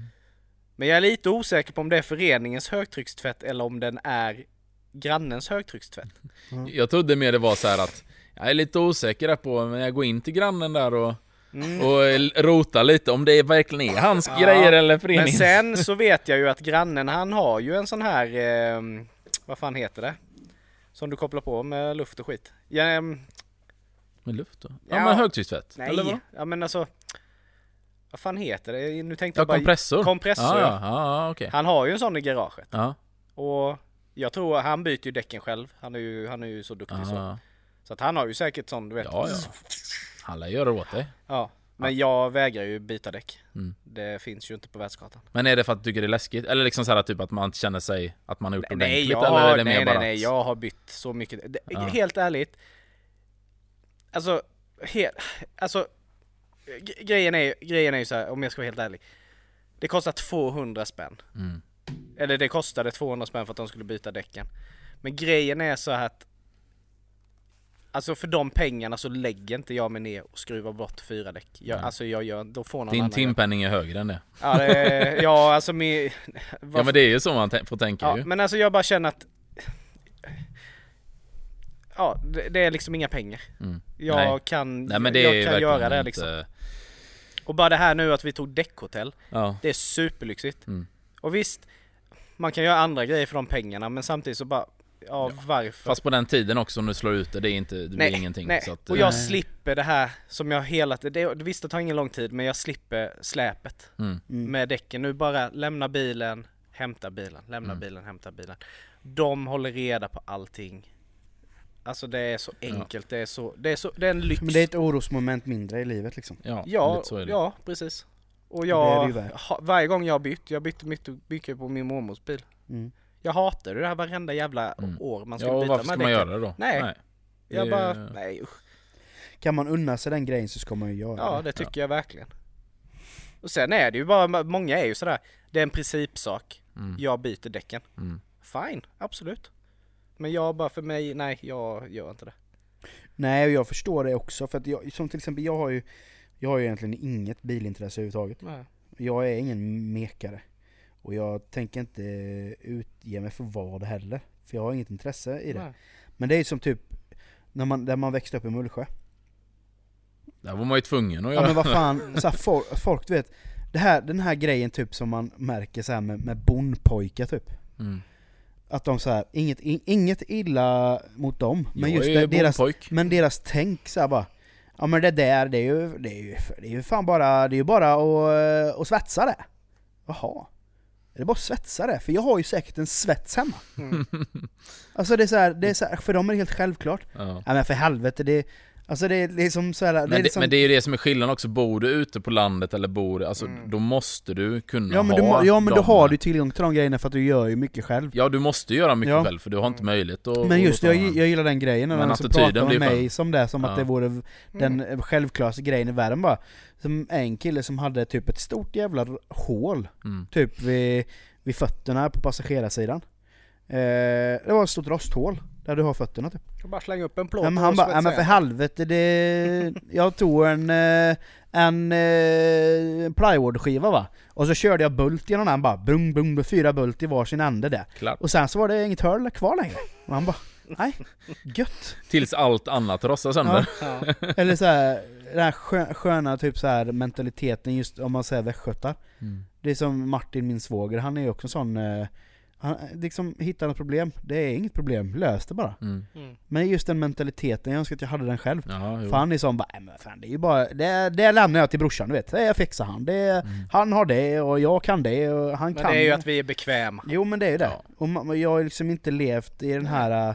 Men jag är lite osäker på om det är föreningens högtryckstvätt eller om den är grannens högtryckstvätt. Jag trodde mer det var så här att jag är lite osäker där på, men jag går in till grannen där och, Mm. och l- rotar lite om det verkligen är hans Ja, grejer eller Men föreningens. sen så vet jag ju att grannen han har ju en sån här, eh, vad fan heter det? Som du kopplar på med luft och skit. Ja, ehm, Med luft då? Ja, Ja. men högtryckstvätt? Eller nej, vad? ja men alltså, vad fan heter det? Nu tänkte Ja, jag bara... kompressor? Kompressor, ja. ja. Ja, ja, okej. Han har ju en sån i garaget. Ja. Och jag tror han byter ju däcken själv. Han är ju, han är ju så duktig så. Ja. Så att han har ju säkert sån, du vet. ja, ja. Han lär göra åt dig. Ja, Men jag vägrar ju byta däck. Mm. Det finns ju inte på världskartan. Men är det för att du tycker det är läskigt? Eller liksom så här typ att man känner sig att man har gjort Nej, ordentligt? jag, eller är det nej, mer nej, bara nej, att- jag har bytt så mycket. Det, Ja. Helt ärligt. Alltså, he, alltså grejen, är, grejen är ju så här, om jag ska vara helt ärlig. Det kostar 200 spänn. Mm. Eller det kostade 200 spänn för att de skulle byta däcken. Men grejen är så här att Alltså för de pengarna så lägger inte jag mig ner och skruvar bort fyra däck. Jag, alltså jag gör, då får någon Din annan timpenning är högre än det. Ja, det, ja alltså min... Ja men det är ju så man får tänka Ja, ju. men alltså jag bara känner att Ja, det, det är liksom inga pengar. Mm. Jag Nej. kan, Nej men det är jag ju kan göra det inte... liksom. Och bara det här nu att vi tog däckhotell, Ja. det är superlyxigt. Mm. Och visst, man kan göra andra grejer för de pengarna men samtidigt så bara, ja, varför? Fast på den tiden också om du slår ut det, det är inte, det blir ingenting. nej. Så att, och jag eh, slipper det här som jag hela tiden, det, visst det tar ingen lång tid men jag slipper släpet mm. Mm. med däcken. Nu bara lämna bilen, hämta bilen, lämna Mm. bilen, hämta bilen. De håller reda på allting. Alltså det är så enkelt, det är så, det är så, det är en lyx. Men det är ett orosmoment mindre i livet liksom. Ja, ja, lite så är det. ja, precis. Och Det är det jag, varje gång jag har bytt, jag bytte mycket, mycket på min mormors bil. Mm. Jag hatar det här varenda jävla Mm. år man Ja, ska och byta varför ska man däcken. göra det då? Nej. Jag Det- bara, nej usch. Kan man unna sig den grejen så ska man ju göra Ja det. tycker jag verkligen. Och sen är det ju bara, många är ju sådär, det är en principsak. Mm. Jag byter däcken. Mm. Fine, absolut. Men jag bara för mig, nej jag gör inte det. Nej och jag förstår det också för att jag, som till exempel jag har ju Jag har ju egentligen inget bilintresse överhuvudtaget. Nej. Jag är ingen mekare. Och jag tänker inte utge mig för vad heller. För jag har inget intresse i det. Nej. Men det är ju som typ när man, när man växte upp i Mullsjö. Där var man ju tvungen att Ja göra. men vad fan, så här, folk, folk vet det här, Den här grejen typ som man märker så här med, med bondpojkar typ. Mm. Att de så här, inget, in, inget illa mot dem. Men jag just är det, deras, men deras tänk så här bara Ja men det där, det är ju, det är ju, det är ju fan bara, det är ju bara att, att svetsa det. Jaha. Är det bara att svetsa det? För jag har ju säkert en svets hemma. Mm. Alltså det är så här, det är så här, för dem är det helt självklart. Ja. Ja men för helvete, det, alltså det är liksom så här, Men det är det, liksom, men det är ju det som är skillnaden också, bor du ute på landet eller bor alltså Mm. då måste du kunna Ja men, ha du, ja, men då har du tillgång till de grejerna för att du gör ju mycket själv. Ja du måste göra mycket Ja. själv för du har inte möjlighet att Men just det, att jag, jag gillar den grejen när Men pratar med mig skön. som det, som att Ja. det vore Mm. den självklaraste grejen i världen bara. Som en kille som hade typ ett stort jävla hål, mm. typ vid, vid fötterna på passagerarsidan. Eh, det var ett stort rosthål, där du har fötterna typ. Jag bara slänga upp en plåt Ja, men han bara, ja, men för igen." helvete det... Jag tog en, eh, en eh, plywoodskiva va. Och så körde jag bult genom den bara, brung brung, med fyra bult i varsin ände där. Klart. Och sen så var det inget hål kvar längre. Och han bara, nej, gött. Tills allt annat rostar sönder. Ja. Eller så här, den här skö- sköna typ så här mentaliteten just om man säger västgötar. Mm. Det är som Martin, min svåger, han är ju också sån... Eh, han liksom hittar ett problem, det är inget problem, lös det bara. Mm. Mm. Men just den mentaliteten, jag önskar att jag hade den själv. Ja, jo. För han är sån bara, "Nej, men fan det är ju bara, det, det lämnar jag till brorsan du vet, det fixar han. Det, Mm. Han har det och jag kan det och han Men kan det är ju att vi är bekväma. Jo men det är ju det. Ja. Och jag har liksom inte levt i den här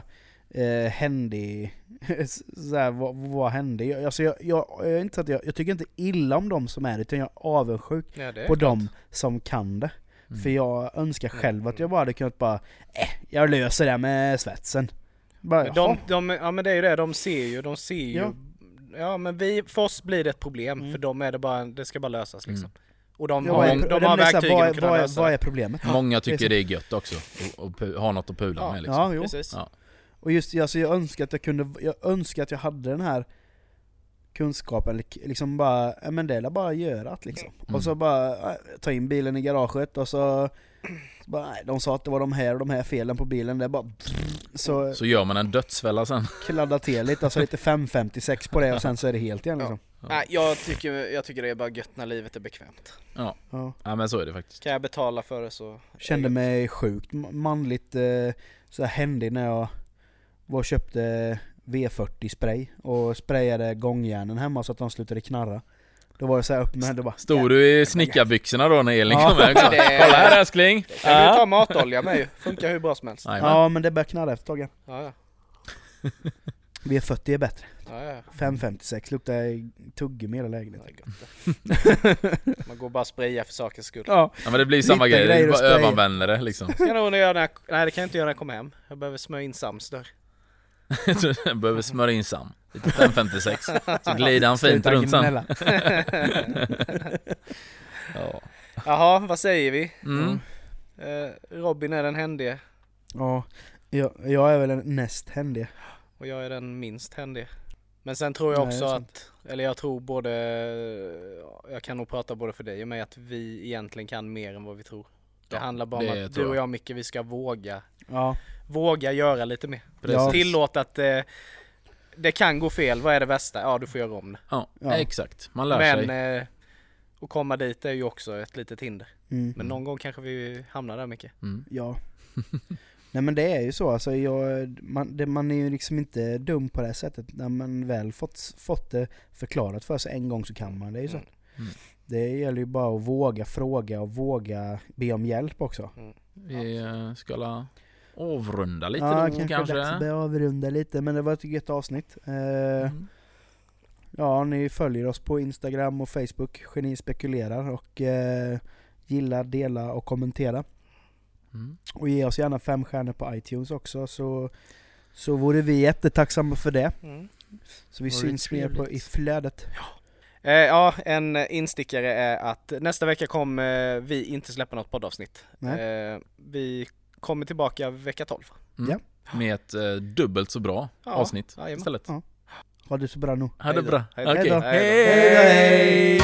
eh, händig, såhär, vad, vad hände? Jag, alltså jag, jag, jag, inte så att jag, jag tycker inte illa om de som är det, utan jag är avundsjuk Ja, det är på klart. dem som kan det. Mm. För jag önskar själv att Mm. jag bara hade kunnat bara, eh, jag löser det med svetsen. Bara, de, de, ja men det är ju det, de ser ju, de ser ju. Ja. Ja, men vi, för oss blir det ett problem, Mm. för dem är det bara, det ska bara lösas liksom. Mm. Och de Ja, har, de, de har verktygen vad, att kunna vad, lösa vad är problemet? Många det är tycker det är gött också, och, och pu- ha något att pula Ja. med liksom. Ja, jo. Precis. Ja. Och just alltså, jag önskar att jag kunde, jag önskar att jag hade den här kunskapen, liksom bara, ja men det är bara göra det liksom. Mm. Och så bara äh, ta in bilen i garaget och så, så bara, nej, de sa att det var de här och de här felen på bilen, det är bara så Så gör man en dödsfälla sen. kladda till lite, alltså lite 556 på det och sen så är det helt igen liksom. Nej, jag tycker, jag tycker det är bara gött när livet är bekvämt. Ja. Ja men så är det faktiskt. Kan jag betala för det så... Kände mig sjukt ma- manligt eh, så här händig när jag var och köpte V40 spray och sprayade gångjärnen hemma så att de slutade knarra. Då var det så här upp med det bara Stod du i snickarbyxorna då när Elin Ja. kom? Det- Kolla här älskling! Kan du ta matolja med ju, funkar hur bra som helst. Jajamän. Ja men det började knarra efter ett tag. Ja, ja. V40 är bättre. ja, ja. 556 luktar tuggummi i hela Det lägenheten. det. Man går bara och sprayar för sakens skull. Ja, Ja men det blir samma Lite grej, grejer det är att bara överanvänder det liksom. Ska jag nog göra när jag, nej det kan jag inte göra när jag kommer hem. Jag behöver smörja in Sams dörr. Jag behöver smörja in Sam. Lite 556. Så glider han fint runt sen. Ja. Jaha, vad säger vi? Mm. Eh, Robin är den händige Ja, jag, jag är väl den näst händige. och jag är den minst händige. Men sen tror jag Nej, också sant. att, eller jag tror både, jag kan nog prata både för dig och mig att vi egentligen kan mer än vad vi tror. Det Ja, handlar bara om att du och jag. jag Micke, vi ska våga, Ja, våga göra lite mer. Precis. Tillåt att eh, det kan gå fel, vad är det värsta? Ja, du får göra om det. Ja, Ja. exakt. Man lär Men sig. eh, att komma dit är ju också ett litet hinder. mm. Men någon gång kanske vi hamnar där Micke. Mm. Ja. Nej men det är ju så, alltså jag, man, det, man är ju liksom inte dum på det sättet. När man väl fått, fått det förklarat för sig en gång så kan man det är ju så. Mm. Mm. Det gäller ju bara att våga fråga och våga be om hjälp också. Vi eh, ska avrunda lite ja, då kanske, kanske. dags att börja avrunda lite, men det var ett gött avsnitt. Eh, Mm. Ja, ni följer oss på Instagram och Facebook, Geni spekulerar och eh, gilla, dela och kommentera. Mm. Och ge oss gärna fem stjärnor på iTunes också så, så vore vi jättetacksamma för det. Mm. Så vi syns mer på, i flödet. Eh, ja, en instickare är att nästa vecka kommer vi inte släppa något poddavsnitt. Nej. Eh, vi kommer tillbaka vecka 12. Mm. Ja. Med ett eh, dubbelt så bra Ja, avsnitt jajamän. istället. Ja. Ha det så bra nu. Ha det Hej då. bra. Hej då. Hej då. Hej då. Hej!